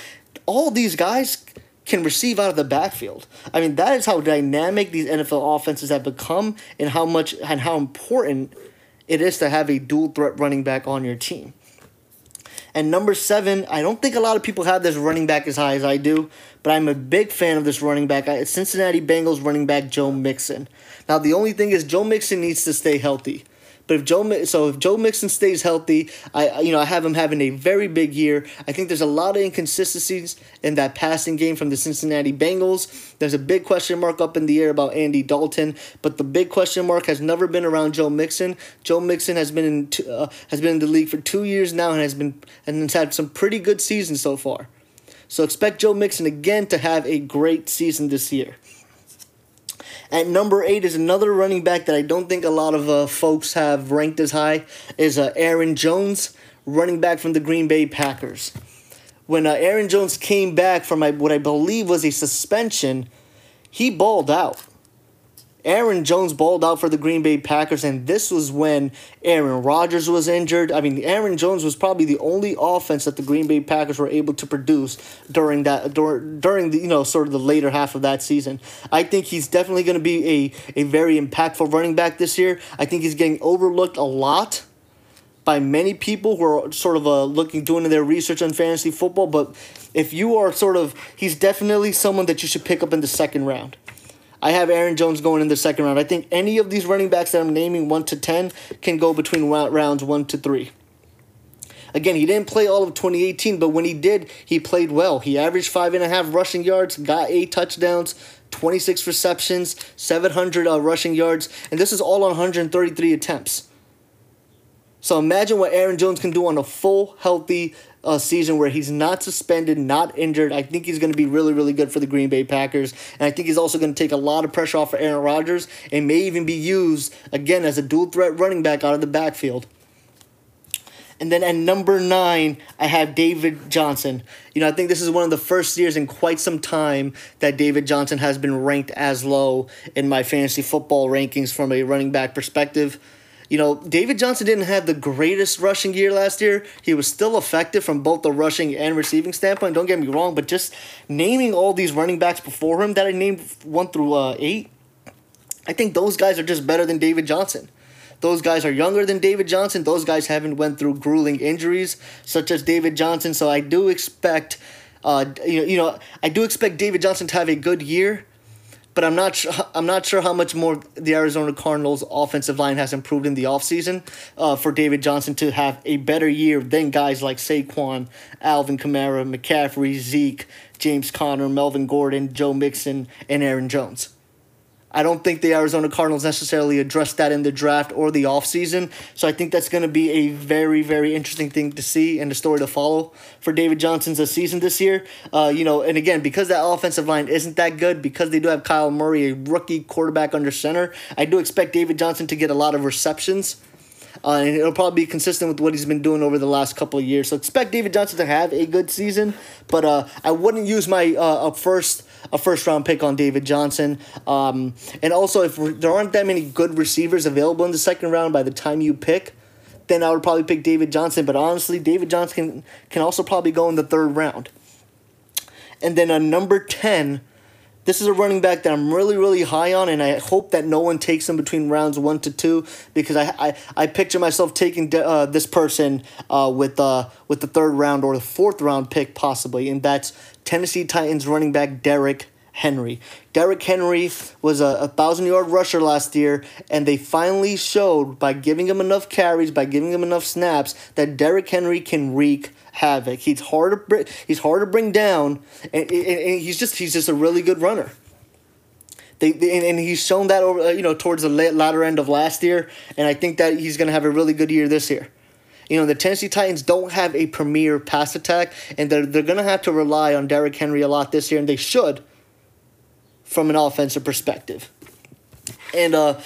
all these guys can receive out of the backfield. I mean, that is how dynamic these NFL offenses have become, and how much and how important it is to have a dual threat running back on your team. And number seven, I don't think a lot of people have this running back as high as I do, but I'm a big fan of this running back. Cincinnati Bengals running back Joe Mixon. Now, the only thing is, Joe Mixon needs to stay healthy. But if Joe so if Joe Mixon stays healthy, I you know I have him having a very big year. I think there's a lot of inconsistencies in that passing game from the Cincinnati Bengals. There's a big question mark up in the air about Andy Dalton, but the big question mark has never been around Joe Mixon. Joe Mixon has been in uh, has been in the league for two years now and has been and has had some pretty good seasons so far. So expect Joe Mixon again to have a great season this year. At number eight is another running back that I don't think a lot of uh, folks have ranked as high is uh, Aaron Jones, running back from the Green Bay Packers. When uh, Aaron Jones came back from what I believe was a suspension, he balled out. Aaron Jones balled out for the Green Bay Packers, and this was when Aaron Rodgers was injured. I mean, Aaron Jones was probably the only offense that the Green Bay Packers were able to produce during that during, during the you know sort of the later half of that season. I think he's definitely going to be a a very impactful running back this year. I think he's getting overlooked a lot by many people who are sort of uh, looking doing their research on fantasy football. But if you are sort of, he's definitely someone that you should pick up in the second round. I have Aaron Jones going in the second round. I think any of these running backs that I'm naming 1 to 10 can go between rounds 1 to 3. Again, he didn't play all of 2018, but when he did, he played well. He averaged five and a half rushing yards, got eight touchdowns, 26 receptions, 700 uh, rushing yards, and this is all on 133 attempts. So imagine what Aaron Jones can do on a full, healthy uh, season where he's not suspended, not injured. I think he's going to be really, really good for the Green Bay Packers. And I think he's also going to take a lot of pressure off of Aaron Rodgers and may even be used, again, as a dual threat running back out of the backfield. And then at number nine, I have David Johnson. You know, I think this is one of the first years in quite some time that David Johnson has been ranked as low in my fantasy football rankings from a running back perspective. You know, David Johnson didn't have the greatest rushing year last year. He was still effective from both the rushing and receiving standpoint. Don't get me wrong, but just naming all these running backs before him that I named one through uh, eight, I think those guys are just better than David Johnson. Those guys are younger than David Johnson. Those guys haven't went through grueling injuries such as David Johnson. So I do expect, uh, you know, you know, I do expect David Johnson to have a good year but I'm not sure. I'm not sure how much more the Arizona Cardinals' offensive line has improved in the offseason uh, for David Johnson to have a better year than guys like Saquon, Alvin Kamara, McCaffrey, Zeke, James Conner, Melvin Gordon, Joe Mixon, and Aaron Jones. I don't think the Arizona Cardinals necessarily addressed that in the draft or the offseason. So I think that's going to be a very, very interesting thing to see and a story to follow for David Johnson's uh, season this year. Uh, you know, and again, because that offensive line isn't that good, because they do have Kyle Murray, a rookie quarterback under center, I do expect David Johnson to get a lot of receptions. Uh, and it'll probably be consistent with what he's been doing over the last couple of years. So expect David Johnson to have a good season, but uh, I wouldn't use my uh, a first a first round pick on David Johnson. Um, and also, if there aren't that many good receivers available in the second round by the time you pick, then I would probably pick David Johnson. But honestly, David Johnson can, can also probably go in the third round. And then a number 10 this is a running back that I'm really, really high on, and I hope that no one takes him between rounds one to two because I I, I picture myself taking uh, this person uh, with uh, with the third round or the fourth round pick possibly, and that's Tennessee Titans running back Derrick Henry. Derrick Henry was a, a thousand yard rusher last year, and they finally showed by giving him enough carries, by giving him enough snaps, that Derrick Henry can wreak havoc. He's hard to he's hard to bring down, and, and, and he's just he's just a really good runner. They, they, and, and he's shown that over you know towards the latter end of last year, and I think that he's gonna have a really good year this year. You know the Tennessee Titans don't have a premier pass attack, and they're they're gonna have to rely on Derrick Henry a lot this year, and they should, from an offensive perspective. And uh,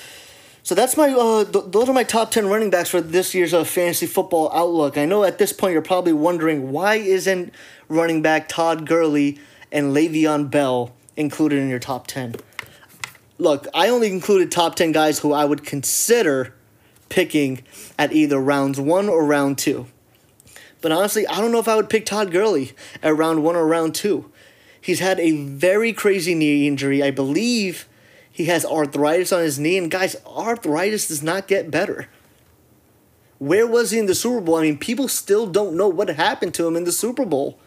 so that's my uh, th- those are my top ten running backs for this year's uh, fantasy football outlook. I know at this point you're probably wondering why isn't running back Todd Gurley and Le'Veon Bell included in your top ten. Look, I only included top ten guys who I would consider picking at either rounds one or round two. But honestly, I don't know if I would pick Todd Gurley at round one or round two. He's had a very crazy knee injury. I believe he has arthritis on his knee, and guys, arthritis does not get better. Where was he in the Super Bowl? I mean, people still don't know what happened to him in the Super Bowl.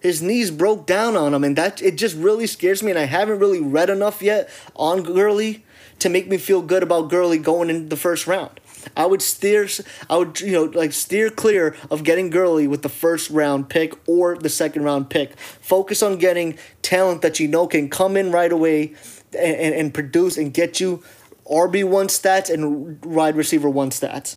His knees broke down on him, and that it just really scares me. And I haven't really read enough yet on Gurley to make me feel good about Gurley going in the first round. I would steer, I would you know like steer clear of getting Gurley with the first round pick or the second round pick. Focus on getting talent that you know can come in right away and, and produce and get you RB1 stats and wide receiver 1 stats.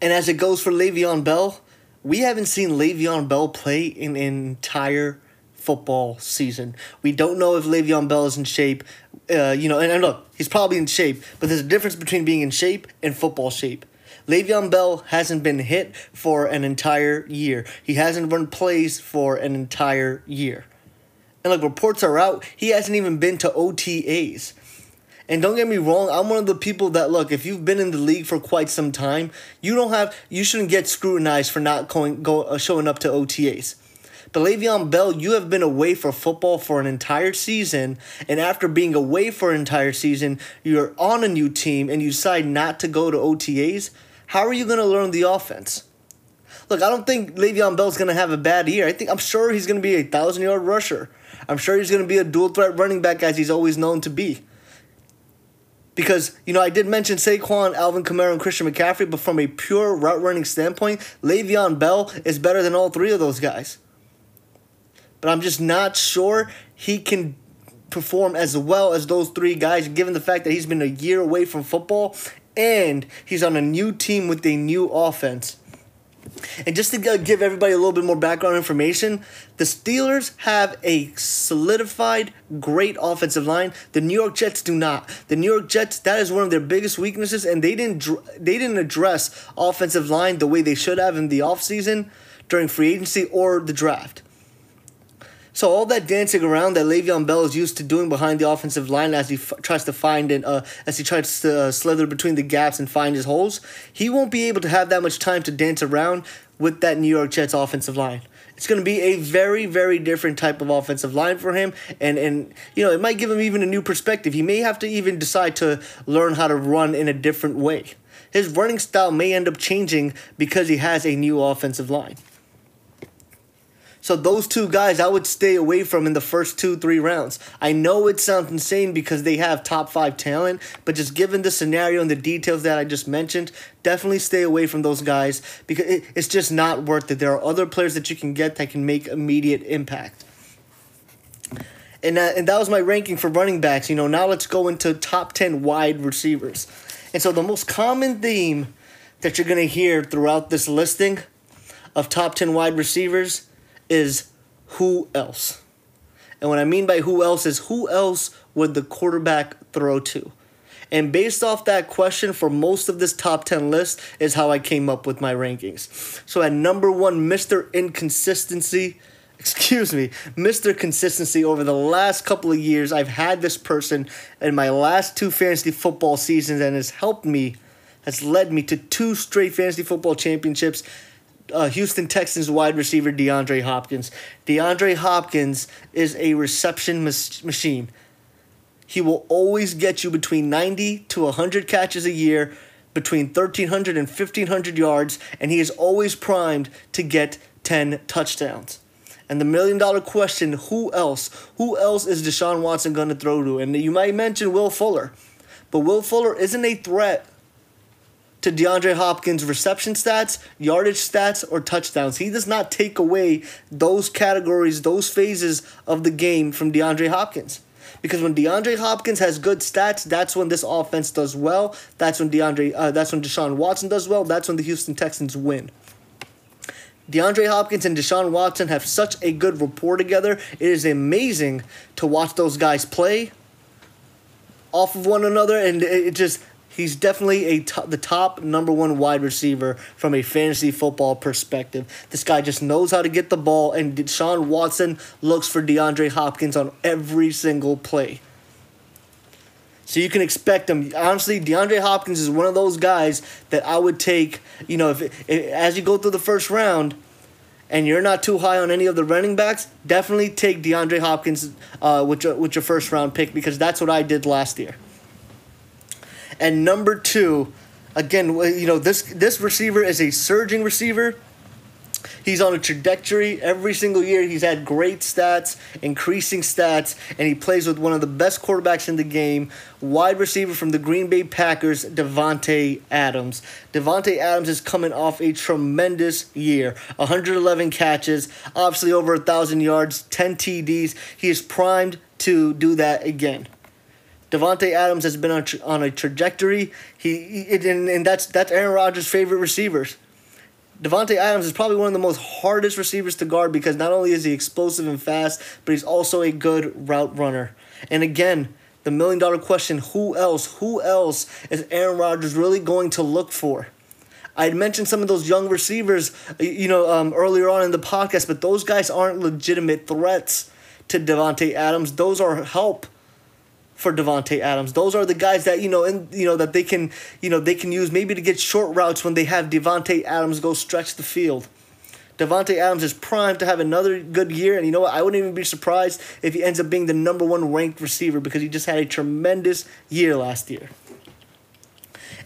And as it goes for Le'Veon Bell, we haven't seen Le'Veon Bell play in an entire football season. We don't know if Le'Veon Bell is in shape. Uh, you know, and, and look, he's probably in shape, but there's a difference between being in shape and football shape. Le'Veon Bell hasn't been hit for an entire year. He hasn't run plays for an entire year. And like reports are out, he hasn't even been to OTAs. And don't get me wrong, I'm one of the people that look, if you've been in the league for quite some time, you don't have you shouldn't get scrutinized for not going go uh, showing up to OTAs. But Le'Veon Bell, you have been away for football for an entire season, and after being away for an entire season, you're on a new team and you decide not to go to OTAs. How are you going to learn the offense? Look, I don't think Le'Veon Bell's going to have a bad year. I think I'm sure he's going to be a thousand yard rusher. I'm sure he's going to be a dual threat running back as he's always known to be. Because, you know, I did mention Saquon, Alvin Kamara, and Christian McCaffrey, but from a pure route running standpoint, Le'Veon Bell is better than all three of those guys. But I'm just not sure he can perform as well as those three guys, given the fact that he's been a year away from football and he's on a new team with a new offense. And just to give everybody a little bit more background information, the Steelers have a solidified, great offensive line. The New York Jets do not. The New York Jets that is one of their biggest weaknesses, and they didn't they didn't address offensive line the way they should have in the offseason, during free agency, or the draft. So all that dancing around that Le'Veon Bell is used to doing behind the offensive line as he f- tries to find and uh, as he tries to uh, slither between the gaps and find his holes, he won't be able to have that much time to dance around with that New York Jets offensive line. It's going to be a very, very different type of offensive line for him, and and you know it might give him even a new perspective. He may have to even decide to learn how to run in a different way. His running style may end up changing because he has a new offensive line. So those two guys I would stay away from in the first two, three rounds. I know it sounds insane because they have top five talent, but just given the scenario and the details that I just mentioned, definitely stay away from those guys because it's just not worth it. There are other players that you can get that can make immediate impact. And, uh, and that was my ranking for running backs. You know, now let's go into top 10 wide receivers. And so the most common theme that you're going to hear throughout this listing of top 10 wide receivers is who else? And what I mean by who else is who else would the quarterback throw to? And based off that question for most of this top 10 list is how I came up with my rankings. So at number one, Mr. Inconsistency, excuse me, Mr. Consistency over the last couple of years, I've had this person in my last two fantasy football seasons and has helped me, has led me to two straight fantasy football championships uh, Houston Texans wide receiver DeAndre Hopkins. DeAndre Hopkins is a reception mas- machine. He will always get you between 90 to 100 catches a year, between 1,300 and 1,500 yards, and he is always primed to get 10 touchdowns. And the million dollar question who else? Who else is Deshaun Watson going to throw to? And you might mention Will Fuller, but Will Fuller isn't a threat to DeAndre Hopkins' reception stats, yardage stats, or touchdowns. He does not take away those categories, those phases of the game from DeAndre Hopkins. Because when DeAndre Hopkins has good stats, that's when this offense does well. That's when DeAndre, uh, that's when Deshaun Watson does well. That's when the Houston Texans win. DeAndre Hopkins and Deshaun Watson have such a good rapport together. It is amazing to watch those guys play off of one another, and it just he's definitely a the top number one wide receiver from a fantasy football perspective. This guy just knows how to get the ball, and Deshaun Watson looks for DeAndre Hopkins on every single play. So you can expect him. Honestly, DeAndre Hopkins is one of those guys that I would take. You know, if, if as you go through the first round, and you're not too high on any of the running backs, definitely take DeAndre Hopkins uh, with your with your first round pick because that's what I did last year. And number two, again, you know this this receiver is a surging receiver. He's on a trajectory every single year. He's had great stats, increasing stats, and he plays with one of the best quarterbacks in the game, wide receiver from the Green Bay Packers, Davante Adams. Davante Adams is coming off a tremendous year. 111 catches, obviously over a 1,000 yards, 10 TDs. He is primed to do that again. Davante Adams has been on, on a trajectory. He, he and, and that's that's Aaron Rodgers' favorite receivers. Davante Adams is probably one of the most hardest receivers to guard because not only is he explosive and fast, but he's also a good route runner. And again, the million dollar question, who else, who else is Aaron Rodgers really going to look for? I had mentioned some of those young receivers, you know, um, earlier on in the podcast, but those guys aren't legitimate threats to Davante Adams. Those are help for Davante Adams. Those are the guys that you know, and you know that they can, you know, they can use maybe to get short routes when they have Davante Adams go stretch the field. Davante Adams is primed to have another good year, and you know what? I wouldn't even be surprised if he ends up being the number one ranked receiver because he just had a tremendous year last year.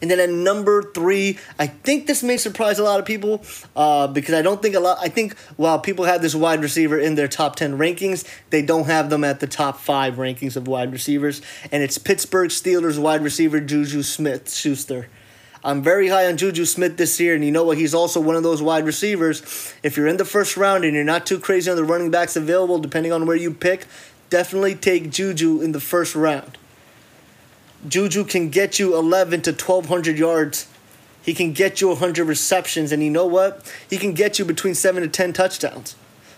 And then at number three, I think this may surprise a lot of people uh, because I don't think a lot. I think while people have this wide receiver in their top ten rankings, they don't have them at the top five rankings of wide receivers. And it's Pittsburgh Steelers wide receiver Juju Smith Schuster. I'm very high on Juju Smith this year, and you know what? He's also one of those wide receivers. If you're in the first round and you're not too crazy on the running backs available, depending on where you pick, definitely take Juju in the first round. Juju can get you 11 to 1200 yards. He can get you 100 receptions, and you know what? He can get you between 7 to 10 touchdowns.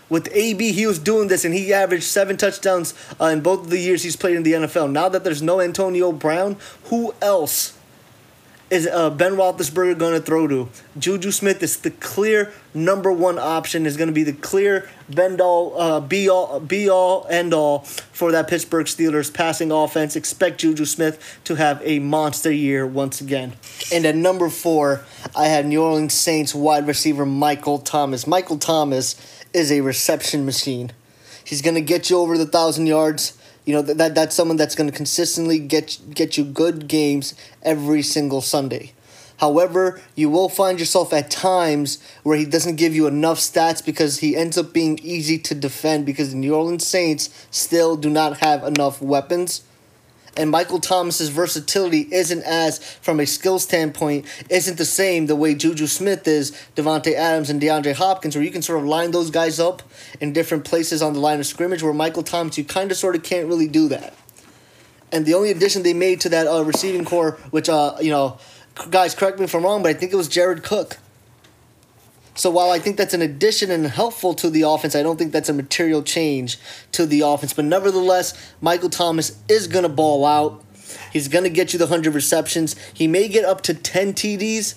With AB, he was doing this, and he averaged seven touchdowns uh, in both of the years he's played in the NFL. Now that there's no Antonio Brown, who else is uh, Ben Roethlisberger going to throw to? Juju Smith is the clear number one option. Is going to be the clear bend all, uh, be all, be all, end all for that Pittsburgh Steelers passing offense. Expect Juju Smith to have a monster year once again. And at number four, I have New Orleans Saints wide receiver Michael Thomas. Michael Thomas is a reception machine. He's going to get you over the thousand yards. You know that, that that's someone that's going to consistently get get you good games every single Sunday. However, you will find yourself at times where he doesn't give you enough stats because he ends up being easy to defend because the New Orleans Saints still do not have enough weapons. And Michael Thomas's versatility isn't as, from a skill standpoint, isn't the same the way Juju Smith is, Davante Adams, and DeAndre Hopkins, where you can sort of line those guys up in different places on the line of scrimmage, where Michael Thomas, you kind of sort of can't really do that. And the only addition they made to that uh, receiving corps, which, uh, you know, guys, correct me if I'm wrong, but I think it was Jared Cook. So while I think that's an addition and helpful to the offense, I don't think that's a material change to the offense. But nevertheless, Michael Thomas is going to ball out. He's going to get you the 100 receptions. He may get up to 10 TDs,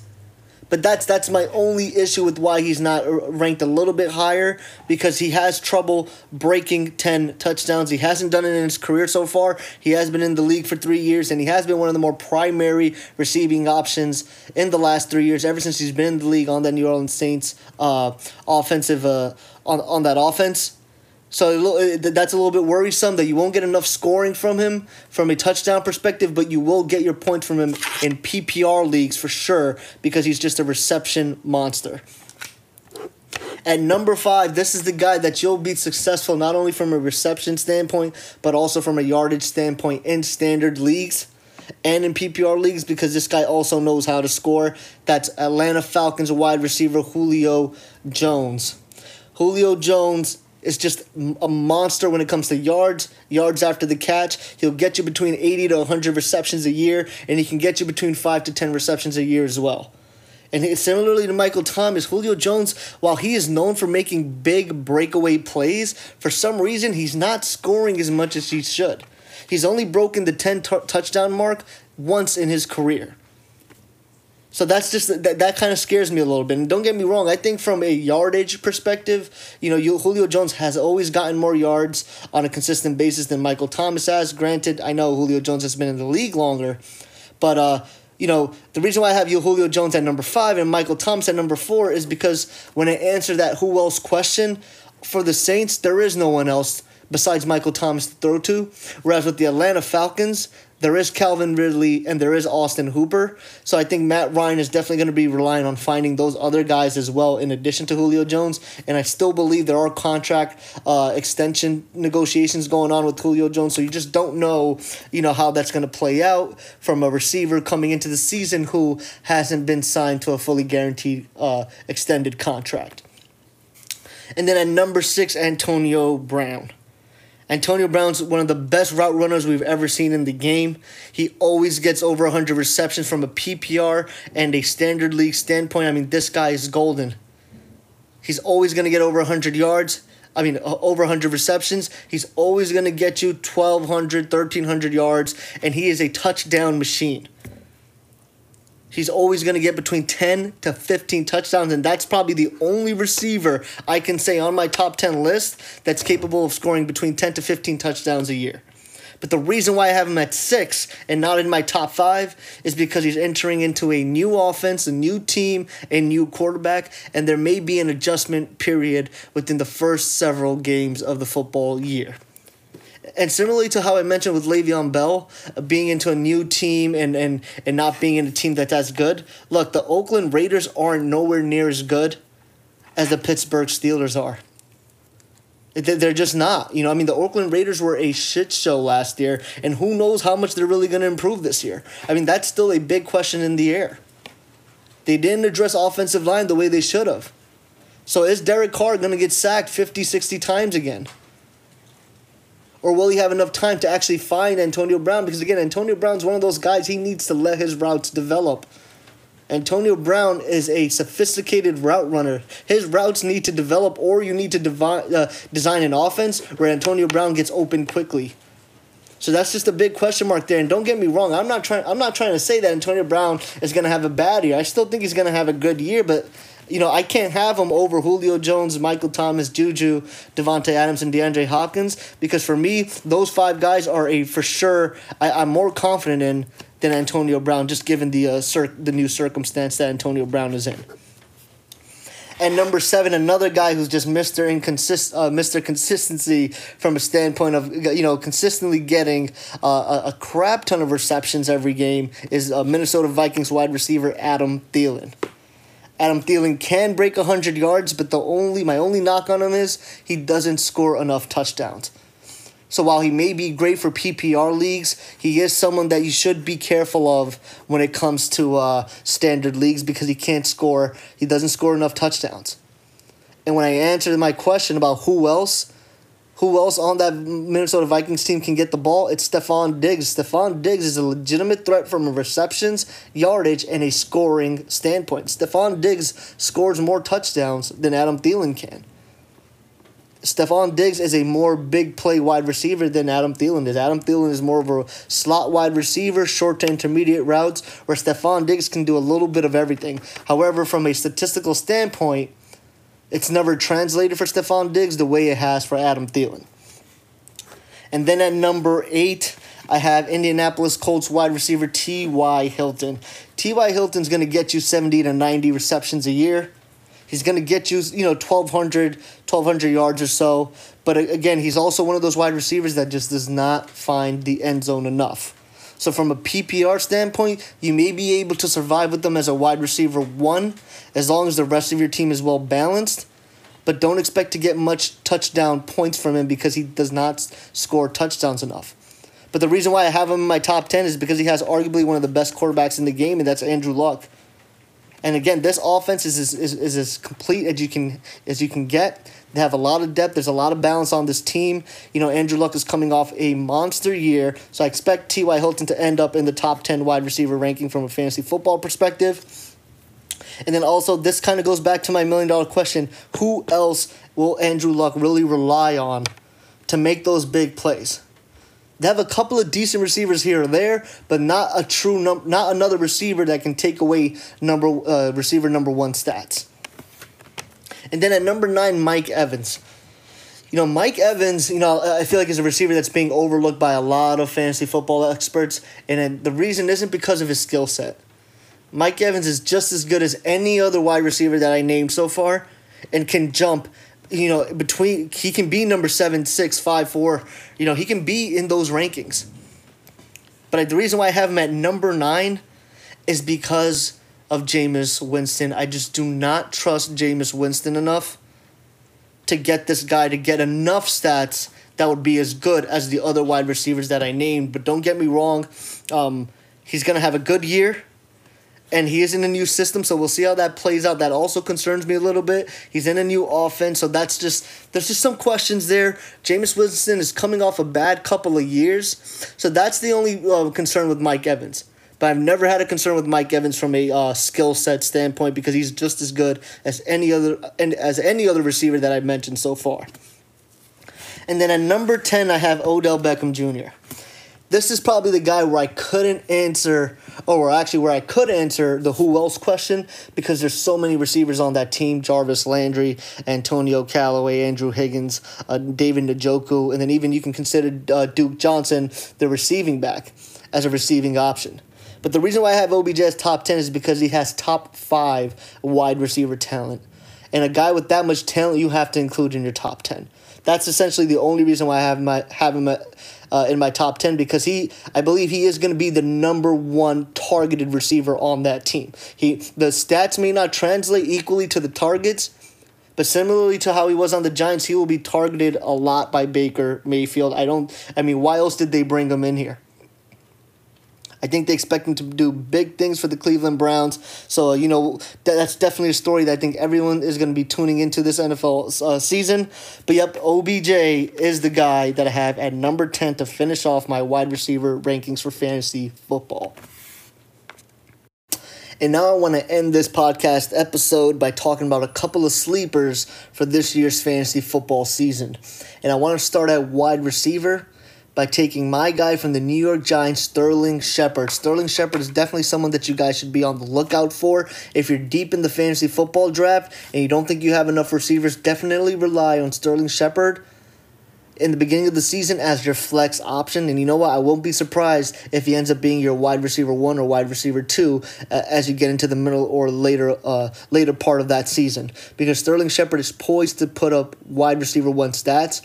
But that's that's my only issue with why he's not ranked a little bit higher because he has trouble breaking 10 touchdowns. He hasn't done it in his career so far. He has been in the league for 3 years and he has been one of the more primary receiving options in the last 3 years ever since he's been in the league on the New Orleans Saints uh, offensive uh, on on that offense. So uh, that's a little bit worrisome that you won't get enough scoring from him from a touchdown perspective, but you will get your points from him in PPR leagues for sure because he's just a reception monster. At number five, this is the guy that you'll be successful not only from a reception standpoint, but also from a yardage standpoint in standard leagues and in PPR leagues because this guy also knows how to score. That's Atlanta Falcons wide receiver Julio Jones. Julio Jones is just a monster when it comes to yards, yards after the catch. He'll get you between 80 to 100 receptions a year, and he can get you between 5 to 10 receptions a year as well. And similarly to Michael Thomas, Julio Jones, while he is known for making big breakaway plays, for some reason he's not scoring as much as he should. He's only broken the 10 t- touchdown mark once in his career. So that's just that, that kind of scares me a little bit. And don't get me wrong, I think from a yardage perspective, you know, Julio Jones has always gotten more yards on a consistent basis than Michael Thomas has. Granted, I know Julio Jones has been in the league longer, but uh, you know, the reason why I have Julio Jones at number five and Michael Thomas at number four is because when I answer that who else question for the Saints, there is no one else besides Michael Thomas to throw to. Whereas with the Atlanta Falcons, there is Calvin Ridley and there is Austin Hooper. So I think Matt Ryan is definitely going to be relying on finding those other guys as well in addition to Julio Jones. And I still believe there are contract uh, extension negotiations going on with Julio Jones. So you just don't know, you know, how that's going to play out from a receiver coming into the season who hasn't been signed to a fully guaranteed uh, extended contract. And then at number six, Antonio Brown. Antonio Brown's one of the best route runners we've ever seen in the game. He always gets over 100 receptions from a PPR and a standard league standpoint. I mean, this guy is golden. He's always going to get over 100 yards. I mean, over 100 receptions. He's always going to get you 1,200, 1,300 yards, and he is a touchdown machine. He's always going to get between 10 to 15 touchdowns, and that's probably the only receiver I can say on my top 10 list that's capable of scoring between 10 to 15 touchdowns a year. But the reason why I have him at six and not in my top five is because he's entering into a new offense, a new team, a new quarterback, and there may be an adjustment period within the first several games of the football year. And similarly to how I mentioned with Le'Veon Bell, uh, being into a new team and, and, and not being in a team that's as good, look, the Oakland Raiders aren't nowhere near as good as the Pittsburgh Steelers are. They're just not. You know, I mean, the Oakland Raiders were a shit show last year, and who knows how much they're really going to improve this year. I mean, that's still a big question in the air. They didn't address offensive line the way they should have. So is Derek Carr going to get sacked 50, 60 times again? Or will he have enough time to actually find Antonio Brown? Because again, Antonio Brown's one of those guys he needs to let his routes develop. Antonio Brown is a sophisticated route runner. His routes need to develop, or you need to devi- uh, design an offense where Antonio Brown gets open quickly. So that's just a big question mark there. And don't get me wrong, I'm not trying. I'm not trying to say that Antonio Brown is going to have a bad year. I still think he's going to have a good year, but you know, I can't have him over Julio Jones, Michael Thomas, Juju, Davante Adams, and DeAndre Hopkins because for me, those five guys are a for sure. I, I'm more confident in than Antonio Brown, just given the uh, cir- the new circumstance that Antonio Brown is in. And number seven, another guy who's just Mister Inconsist, uh, Mister Consistency from a standpoint of you know consistently getting uh, a, a crap ton of receptions every game is uh, Minnesota Vikings wide receiver Adam Thielen. Adam Thielen can break 100 yards, but the only my only knock on him is he doesn't score enough touchdowns. So while he may be great for PPR leagues, he is someone that you should be careful of when it comes to uh, standard leagues because he can't score. He doesn't score enough touchdowns. And when I answered my question about who else who else on that Minnesota Vikings team can get the ball? It's Stefon Diggs. Stefon Diggs is a legitimate threat from a receptions, yardage, and a scoring standpoint. Stefon Diggs scores more touchdowns than Adam Thielen can. Stefon Diggs is a more big play wide receiver than Adam Thielen is. Adam Thielen is more of a slot wide receiver, short to intermediate routes, where Stefon Diggs can do a little bit of everything. However, from a statistical standpoint, it's never translated for Stefon Diggs the way it has for Adam Thielen. And then at number eight, I have Indianapolis Colts wide receiver T.Y. Hilton. T.Y. Hilton's going to get you 70 to 90 receptions a year. He's going to get you, you know, 1,200, 1,200 yards or so. But again, he's also one of those wide receivers that just does not find the end zone enough. So from a PPR standpoint, you may be able to survive with them as a wide receiver one, as long as the rest of your team is well balanced. But don't expect to get much touchdown points from him because he does not score touchdowns enough. But the reason why I have him in my top 10 is because he has arguably one of the best quarterbacks in the game, and that's Andrew Luck. And again, this offense is, is, is, is as complete as you can as you can get. They have a lot of depth. There's a lot of balance on this team. You know, Andrew Luck is coming off a monster year, so I expect T.Y. Hilton to end up in the top 10 wide receiver ranking from a fantasy football perspective. And then also, this kind of goes back to my million dollar question who else will Andrew Luck really rely on to make those big plays? They have a couple of decent receivers here or there, but not a true num- not another receiver that can take away number uh, receiver number one stats. And then at number nine, Mike Evans. You know, Mike Evans, you know, I feel like is a receiver that's being overlooked by a lot of fantasy football experts, and the reason isn't because of his skill set. Mike Evans is just as good as any other wide receiver that I named so far, and can jump you know, between he can be number seven, six, five, four. You know, he can be in those rankings. But the reason why I have him at number nine is because of Jameis Winston. I just do not trust Jameis Winston enough to get this guy to get enough stats that would be as good as the other wide receivers that I named. But don't get me wrong, um, he's gonna have a good year and he is in a new system, so we'll see how that plays out. That also concerns me a little bit. He's in a new offense, so that's just there's just some questions there. Jameis Winston is coming off a bad couple of years, so that's the only uh, concern with Mike Evans. But I've never had a concern with Mike Evans from a uh, skill set standpoint because he's just as good as any other as any other receiver that I've mentioned so far. And then at number ten, I have Odell Beckham Jr this is probably the guy where I couldn't answer, or actually where I could answer the who else question because there's so many receivers on that team: Jarvis Landry, Antonio Callaway, Andrew Higgins, uh, David Njoku, and then even you can consider uh, Duke Johnson, the receiving back, as a receiving option. But the reason why I have OBJ as top ten is because he has top five wide receiver talent, and a guy with that much talent you have to include in your top ten. That's essentially the only reason why I have my have him uh, in my top 10 because he I believe he is going to be the number one targeted receiver on that team. He the stats may not translate equally to the targets, but similarly to how he was on the Giants, he will be targeted a lot by Baker Mayfield. I don't I mean, why else did they bring him in here? I think they expect him to do big things for the Cleveland Browns. So, you know, that, that's definitely a story that I think everyone is going to be tuning into this NFL uh, season. But yep, OBJ is the guy that I have at number 10 to finish off my wide receiver rankings for fantasy football. And now I want to end this podcast episode by talking about a couple of sleepers for this year's fantasy football season. And I want to start at wide receiver by taking my guy from the New York Giants, Sterling Shepard. Sterling Shepard is definitely someone that you guys should be on the lookout for. If you're deep in the fantasy football draft and you don't think you have enough receivers, definitely rely on Sterling Shepard in the beginning of the season as your flex option. And you know what? I won't be surprised if he ends up being your wide receiver one or wide receiver two uh, as you get into the middle or later uh, later part of that season. Because Sterling Shepard is poised to put up wide receiver one stats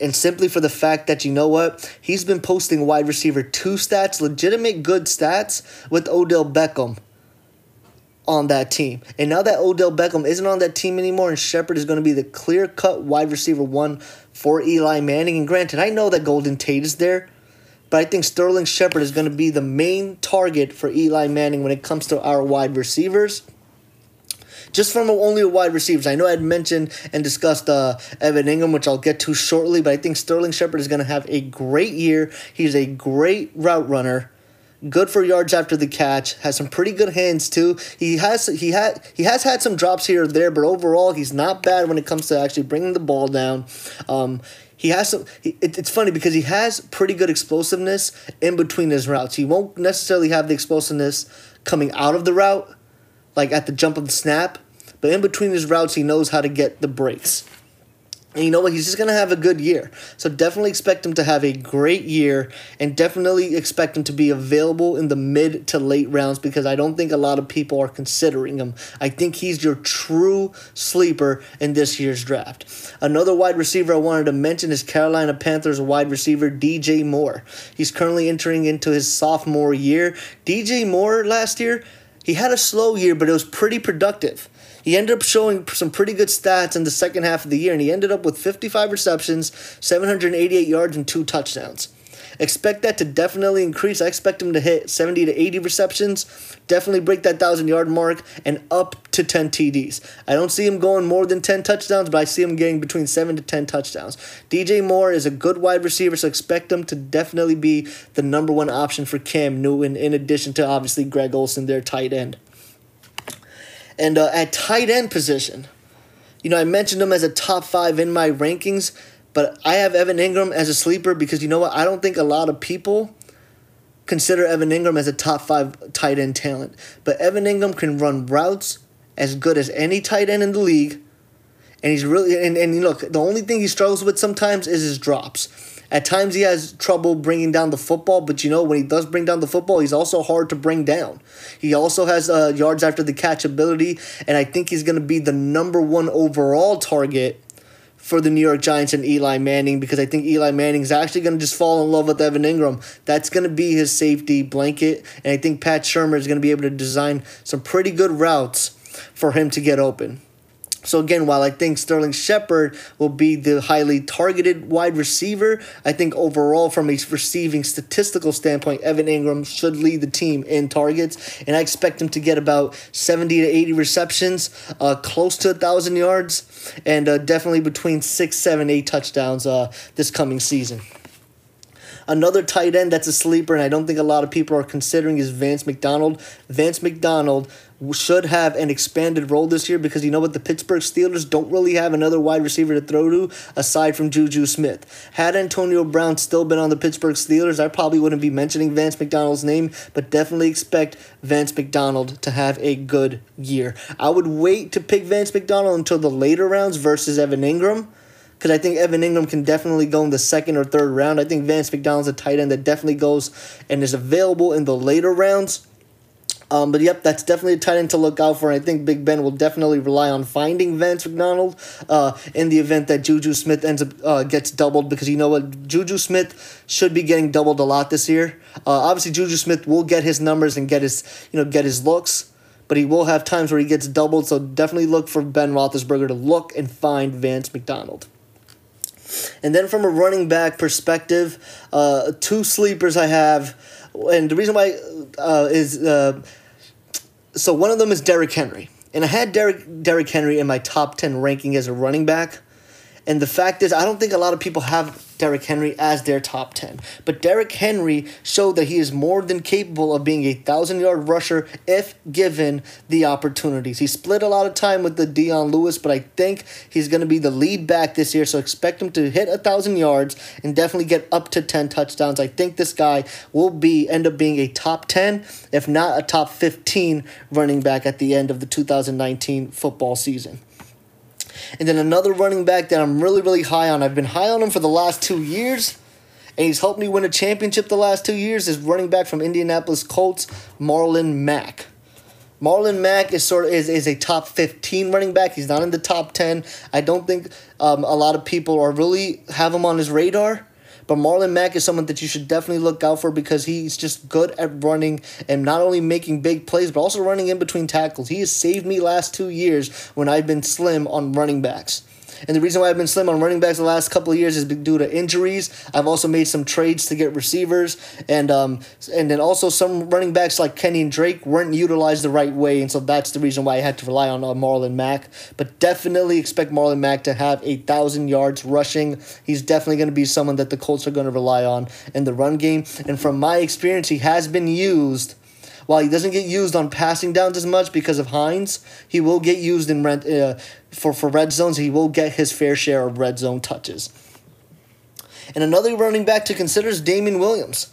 and simply for the fact that you know what he's been posting wide receiver two stats, legitimate good stats with Odell Beckham on that team. And now that Odell Beckham isn't on that team anymore, and Shepard is going to be the clear cut wide receiver one for Eli Manning. And granted, I know that Golden Tate is there, but I think Sterling Shepard is going to be the main target for Eli Manning when it comes to our wide receivers just from only wide receivers. I know I'd mentioned and discussed uh, Evan Engram, which I'll get to shortly, but I think Sterling Shepard is going to have a great year. He's a great route runner. good for yards after the catch, has some pretty good hands too. He has he had he has had some drops here or there, but overall he's not bad when it comes to actually bringing the ball down. Um, he has some. He, it, it's funny because he has pretty good explosiveness in between his routes. He won't necessarily have the explosiveness coming out of the route, like at the jump of the snap, but in between his routes, he knows how to get the breaks. And you know what? He's just going to have a good year. So definitely expect him to have a great year and definitely expect him to be available in the mid to late rounds because I don't think a lot of people are considering him. I think he's your true sleeper in this year's draft. Another wide receiver I wanted to mention is Carolina Panthers wide receiver DJ Moore. He's currently entering into his sophomore year. DJ Moore last year, he had a slow year, but it was pretty productive. He ended up showing some pretty good stats in the second half of the year, and he ended up with 55 receptions, 788 yards, and two touchdowns. Expect that to definitely increase. I expect him to hit 70 to 80 receptions, definitely break that 1,000 yard mark, and up to 10 TDs. I don't see him going more than 10 touchdowns, but I see him getting between 7 to 10 touchdowns. DJ Moore is a good wide receiver, so expect him to definitely be the number one option for Cam Newton, in addition to obviously Greg Olsen, their tight end. And uh, at tight end position, you know, I mentioned him as a top five in my rankings, but I have Evan Engram as a sleeper because you know what? I don't think a lot of people consider Evan Engram as a top five tight end talent. But Evan Engram can run routes as good as any tight end in the league. And he's really, and, and look, the only thing he struggles with sometimes is his drops. At times he has trouble bringing down the football, but you know, when he does bring down the football, he's also hard to bring down. He also has uh, yards after the catch ability, and I think he's going to be the number one overall target for the New York Giants and Eli Manning because I think Eli Manning is actually going to just fall in love with Evan Engram. That's going to be his safety blanket, and I think Pat Shurmur is going to be able to design some pretty good routes for him to get open. So again, while I think Sterling Shepard will be the highly targeted wide receiver, I think overall from a receiving statistical standpoint, Evan Engram should lead the team in targets, and I expect him to get about 70 to 80 receptions, uh, close to a thousand yards, and uh, definitely between six, seven, eight touchdowns uh, this coming season. Another tight end that's a sleeper, and I don't think a lot of people are considering is Vance McDonald. Vance McDonald should have an expanded role this year because you know what? The Pittsburgh Steelers don't really have another wide receiver to throw to aside from Juju Smith. Had Antonio Brown still been on the Pittsburgh Steelers, I probably wouldn't be mentioning Vance McDonald's name, but definitely expect Vance McDonald to have a good year. I would wait to pick Vance McDonald until the later rounds versus Evan Engram because I think Evan Engram can definitely go in the second or third round. I think Vance McDonald's a tight end that definitely goes and is available in the later rounds. Um, but yep, that's definitely a tight end to look out for. And I think Big Ben will definitely rely on finding Vance McDonald uh, in the event that Juju Smith ends up uh, gets doubled because you know what, Juju Smith should be getting doubled a lot this year. Uh, obviously, Juju Smith will get his numbers and get his you know get his looks, but he will have times where he gets doubled. So definitely look for Ben Roethlisberger to look and find Vance McDonald. And then from a running back perspective, uh, two sleepers I have, and the reason why uh, is uh, so one of them is Derrick Henry, and I had Derrick Derrick Henry in my top ten ranking as a running back. And the fact is, I don't think a lot of people have Derrick Henry as their top 10. But Derrick Henry showed that he is more than capable of being a 1,000 yard rusher if given the opportunities. He split a lot of time with the Dion Lewis, but I think he's going to be the lead back this year. So expect him to hit a 1,000 yards and definitely get up to 10 touchdowns. I think this guy will be end up being a top 10, if not a top 15 running back at the end of the 2019 football season. And then another running back that I'm really, really high on. I've been high on him for the last two years, and he's helped me win a championship the last two years. Is running back from Indianapolis Colts, Marlon Mack. Marlon Mack is sort of is, is a top 15 running back. He's not in the top 10. I don't think um, a lot of people are really have him on his radar. But Marlon Mack is someone that you should definitely look out for because he's just good at running and not only making big plays, but also running in between tackles. He has saved me last two years when I've been slim on running backs. And the reason why I've been slim on running backs the last couple of years is due to injuries. I've also made some trades to get receivers, and um, and then also some running backs like Kenyan Drake weren't utilized the right way, and so that's the reason why I had to rely on uh, Marlon Mack. But definitely expect Marlon Mack to have a thousand yards rushing. He's definitely going to be someone that the Colts are going to rely on in the run game. And from my experience, he has been used while he doesn't get used on passing downs as much because of Hines, he will get used in rent, uh, for, for red zones. He will get his fair share of red zone touches. And another running back to consider is Damien Williams.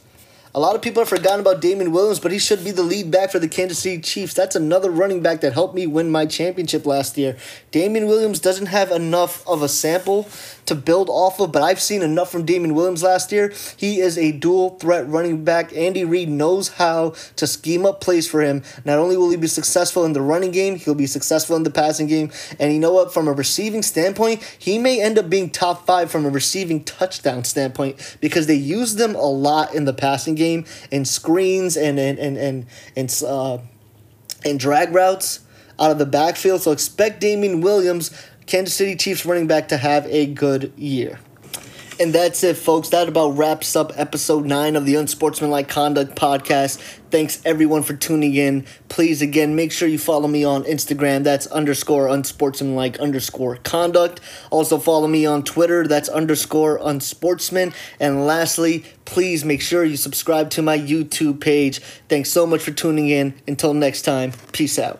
A lot of people have forgotten about Damien Williams, but he should be the lead back for the Kansas City Chiefs. That's another running back that helped me win my championship last year. Damien Williams doesn't have enough of a sample to build off of, but I've seen enough from Damien Williams last year. He is a dual threat running back. Andy Reid knows how to scheme up plays for him. Not only will he be successful in the running game, he'll be successful in the passing game. And you know what? From a receiving standpoint, he may end up being top five from a receiving touchdown standpoint because they use them a lot in the passing game in screens and and and and and, uh, and drag routes out of the backfield. So expect Damien Williams Kansas City Chiefs running back to have a good year. And that's it, folks. That about wraps up episode 9 of the Unsportsmanlike Conduct podcast. Thanks, everyone, for tuning in. Please, again, make sure you follow me on Instagram. That's underscore unsportsmanlike underscore conduct. Also, follow me on Twitter. That's underscore unsportsman. And lastly, please make sure you subscribe to my YouTube page. Thanks so much for tuning in. Until next time, peace out.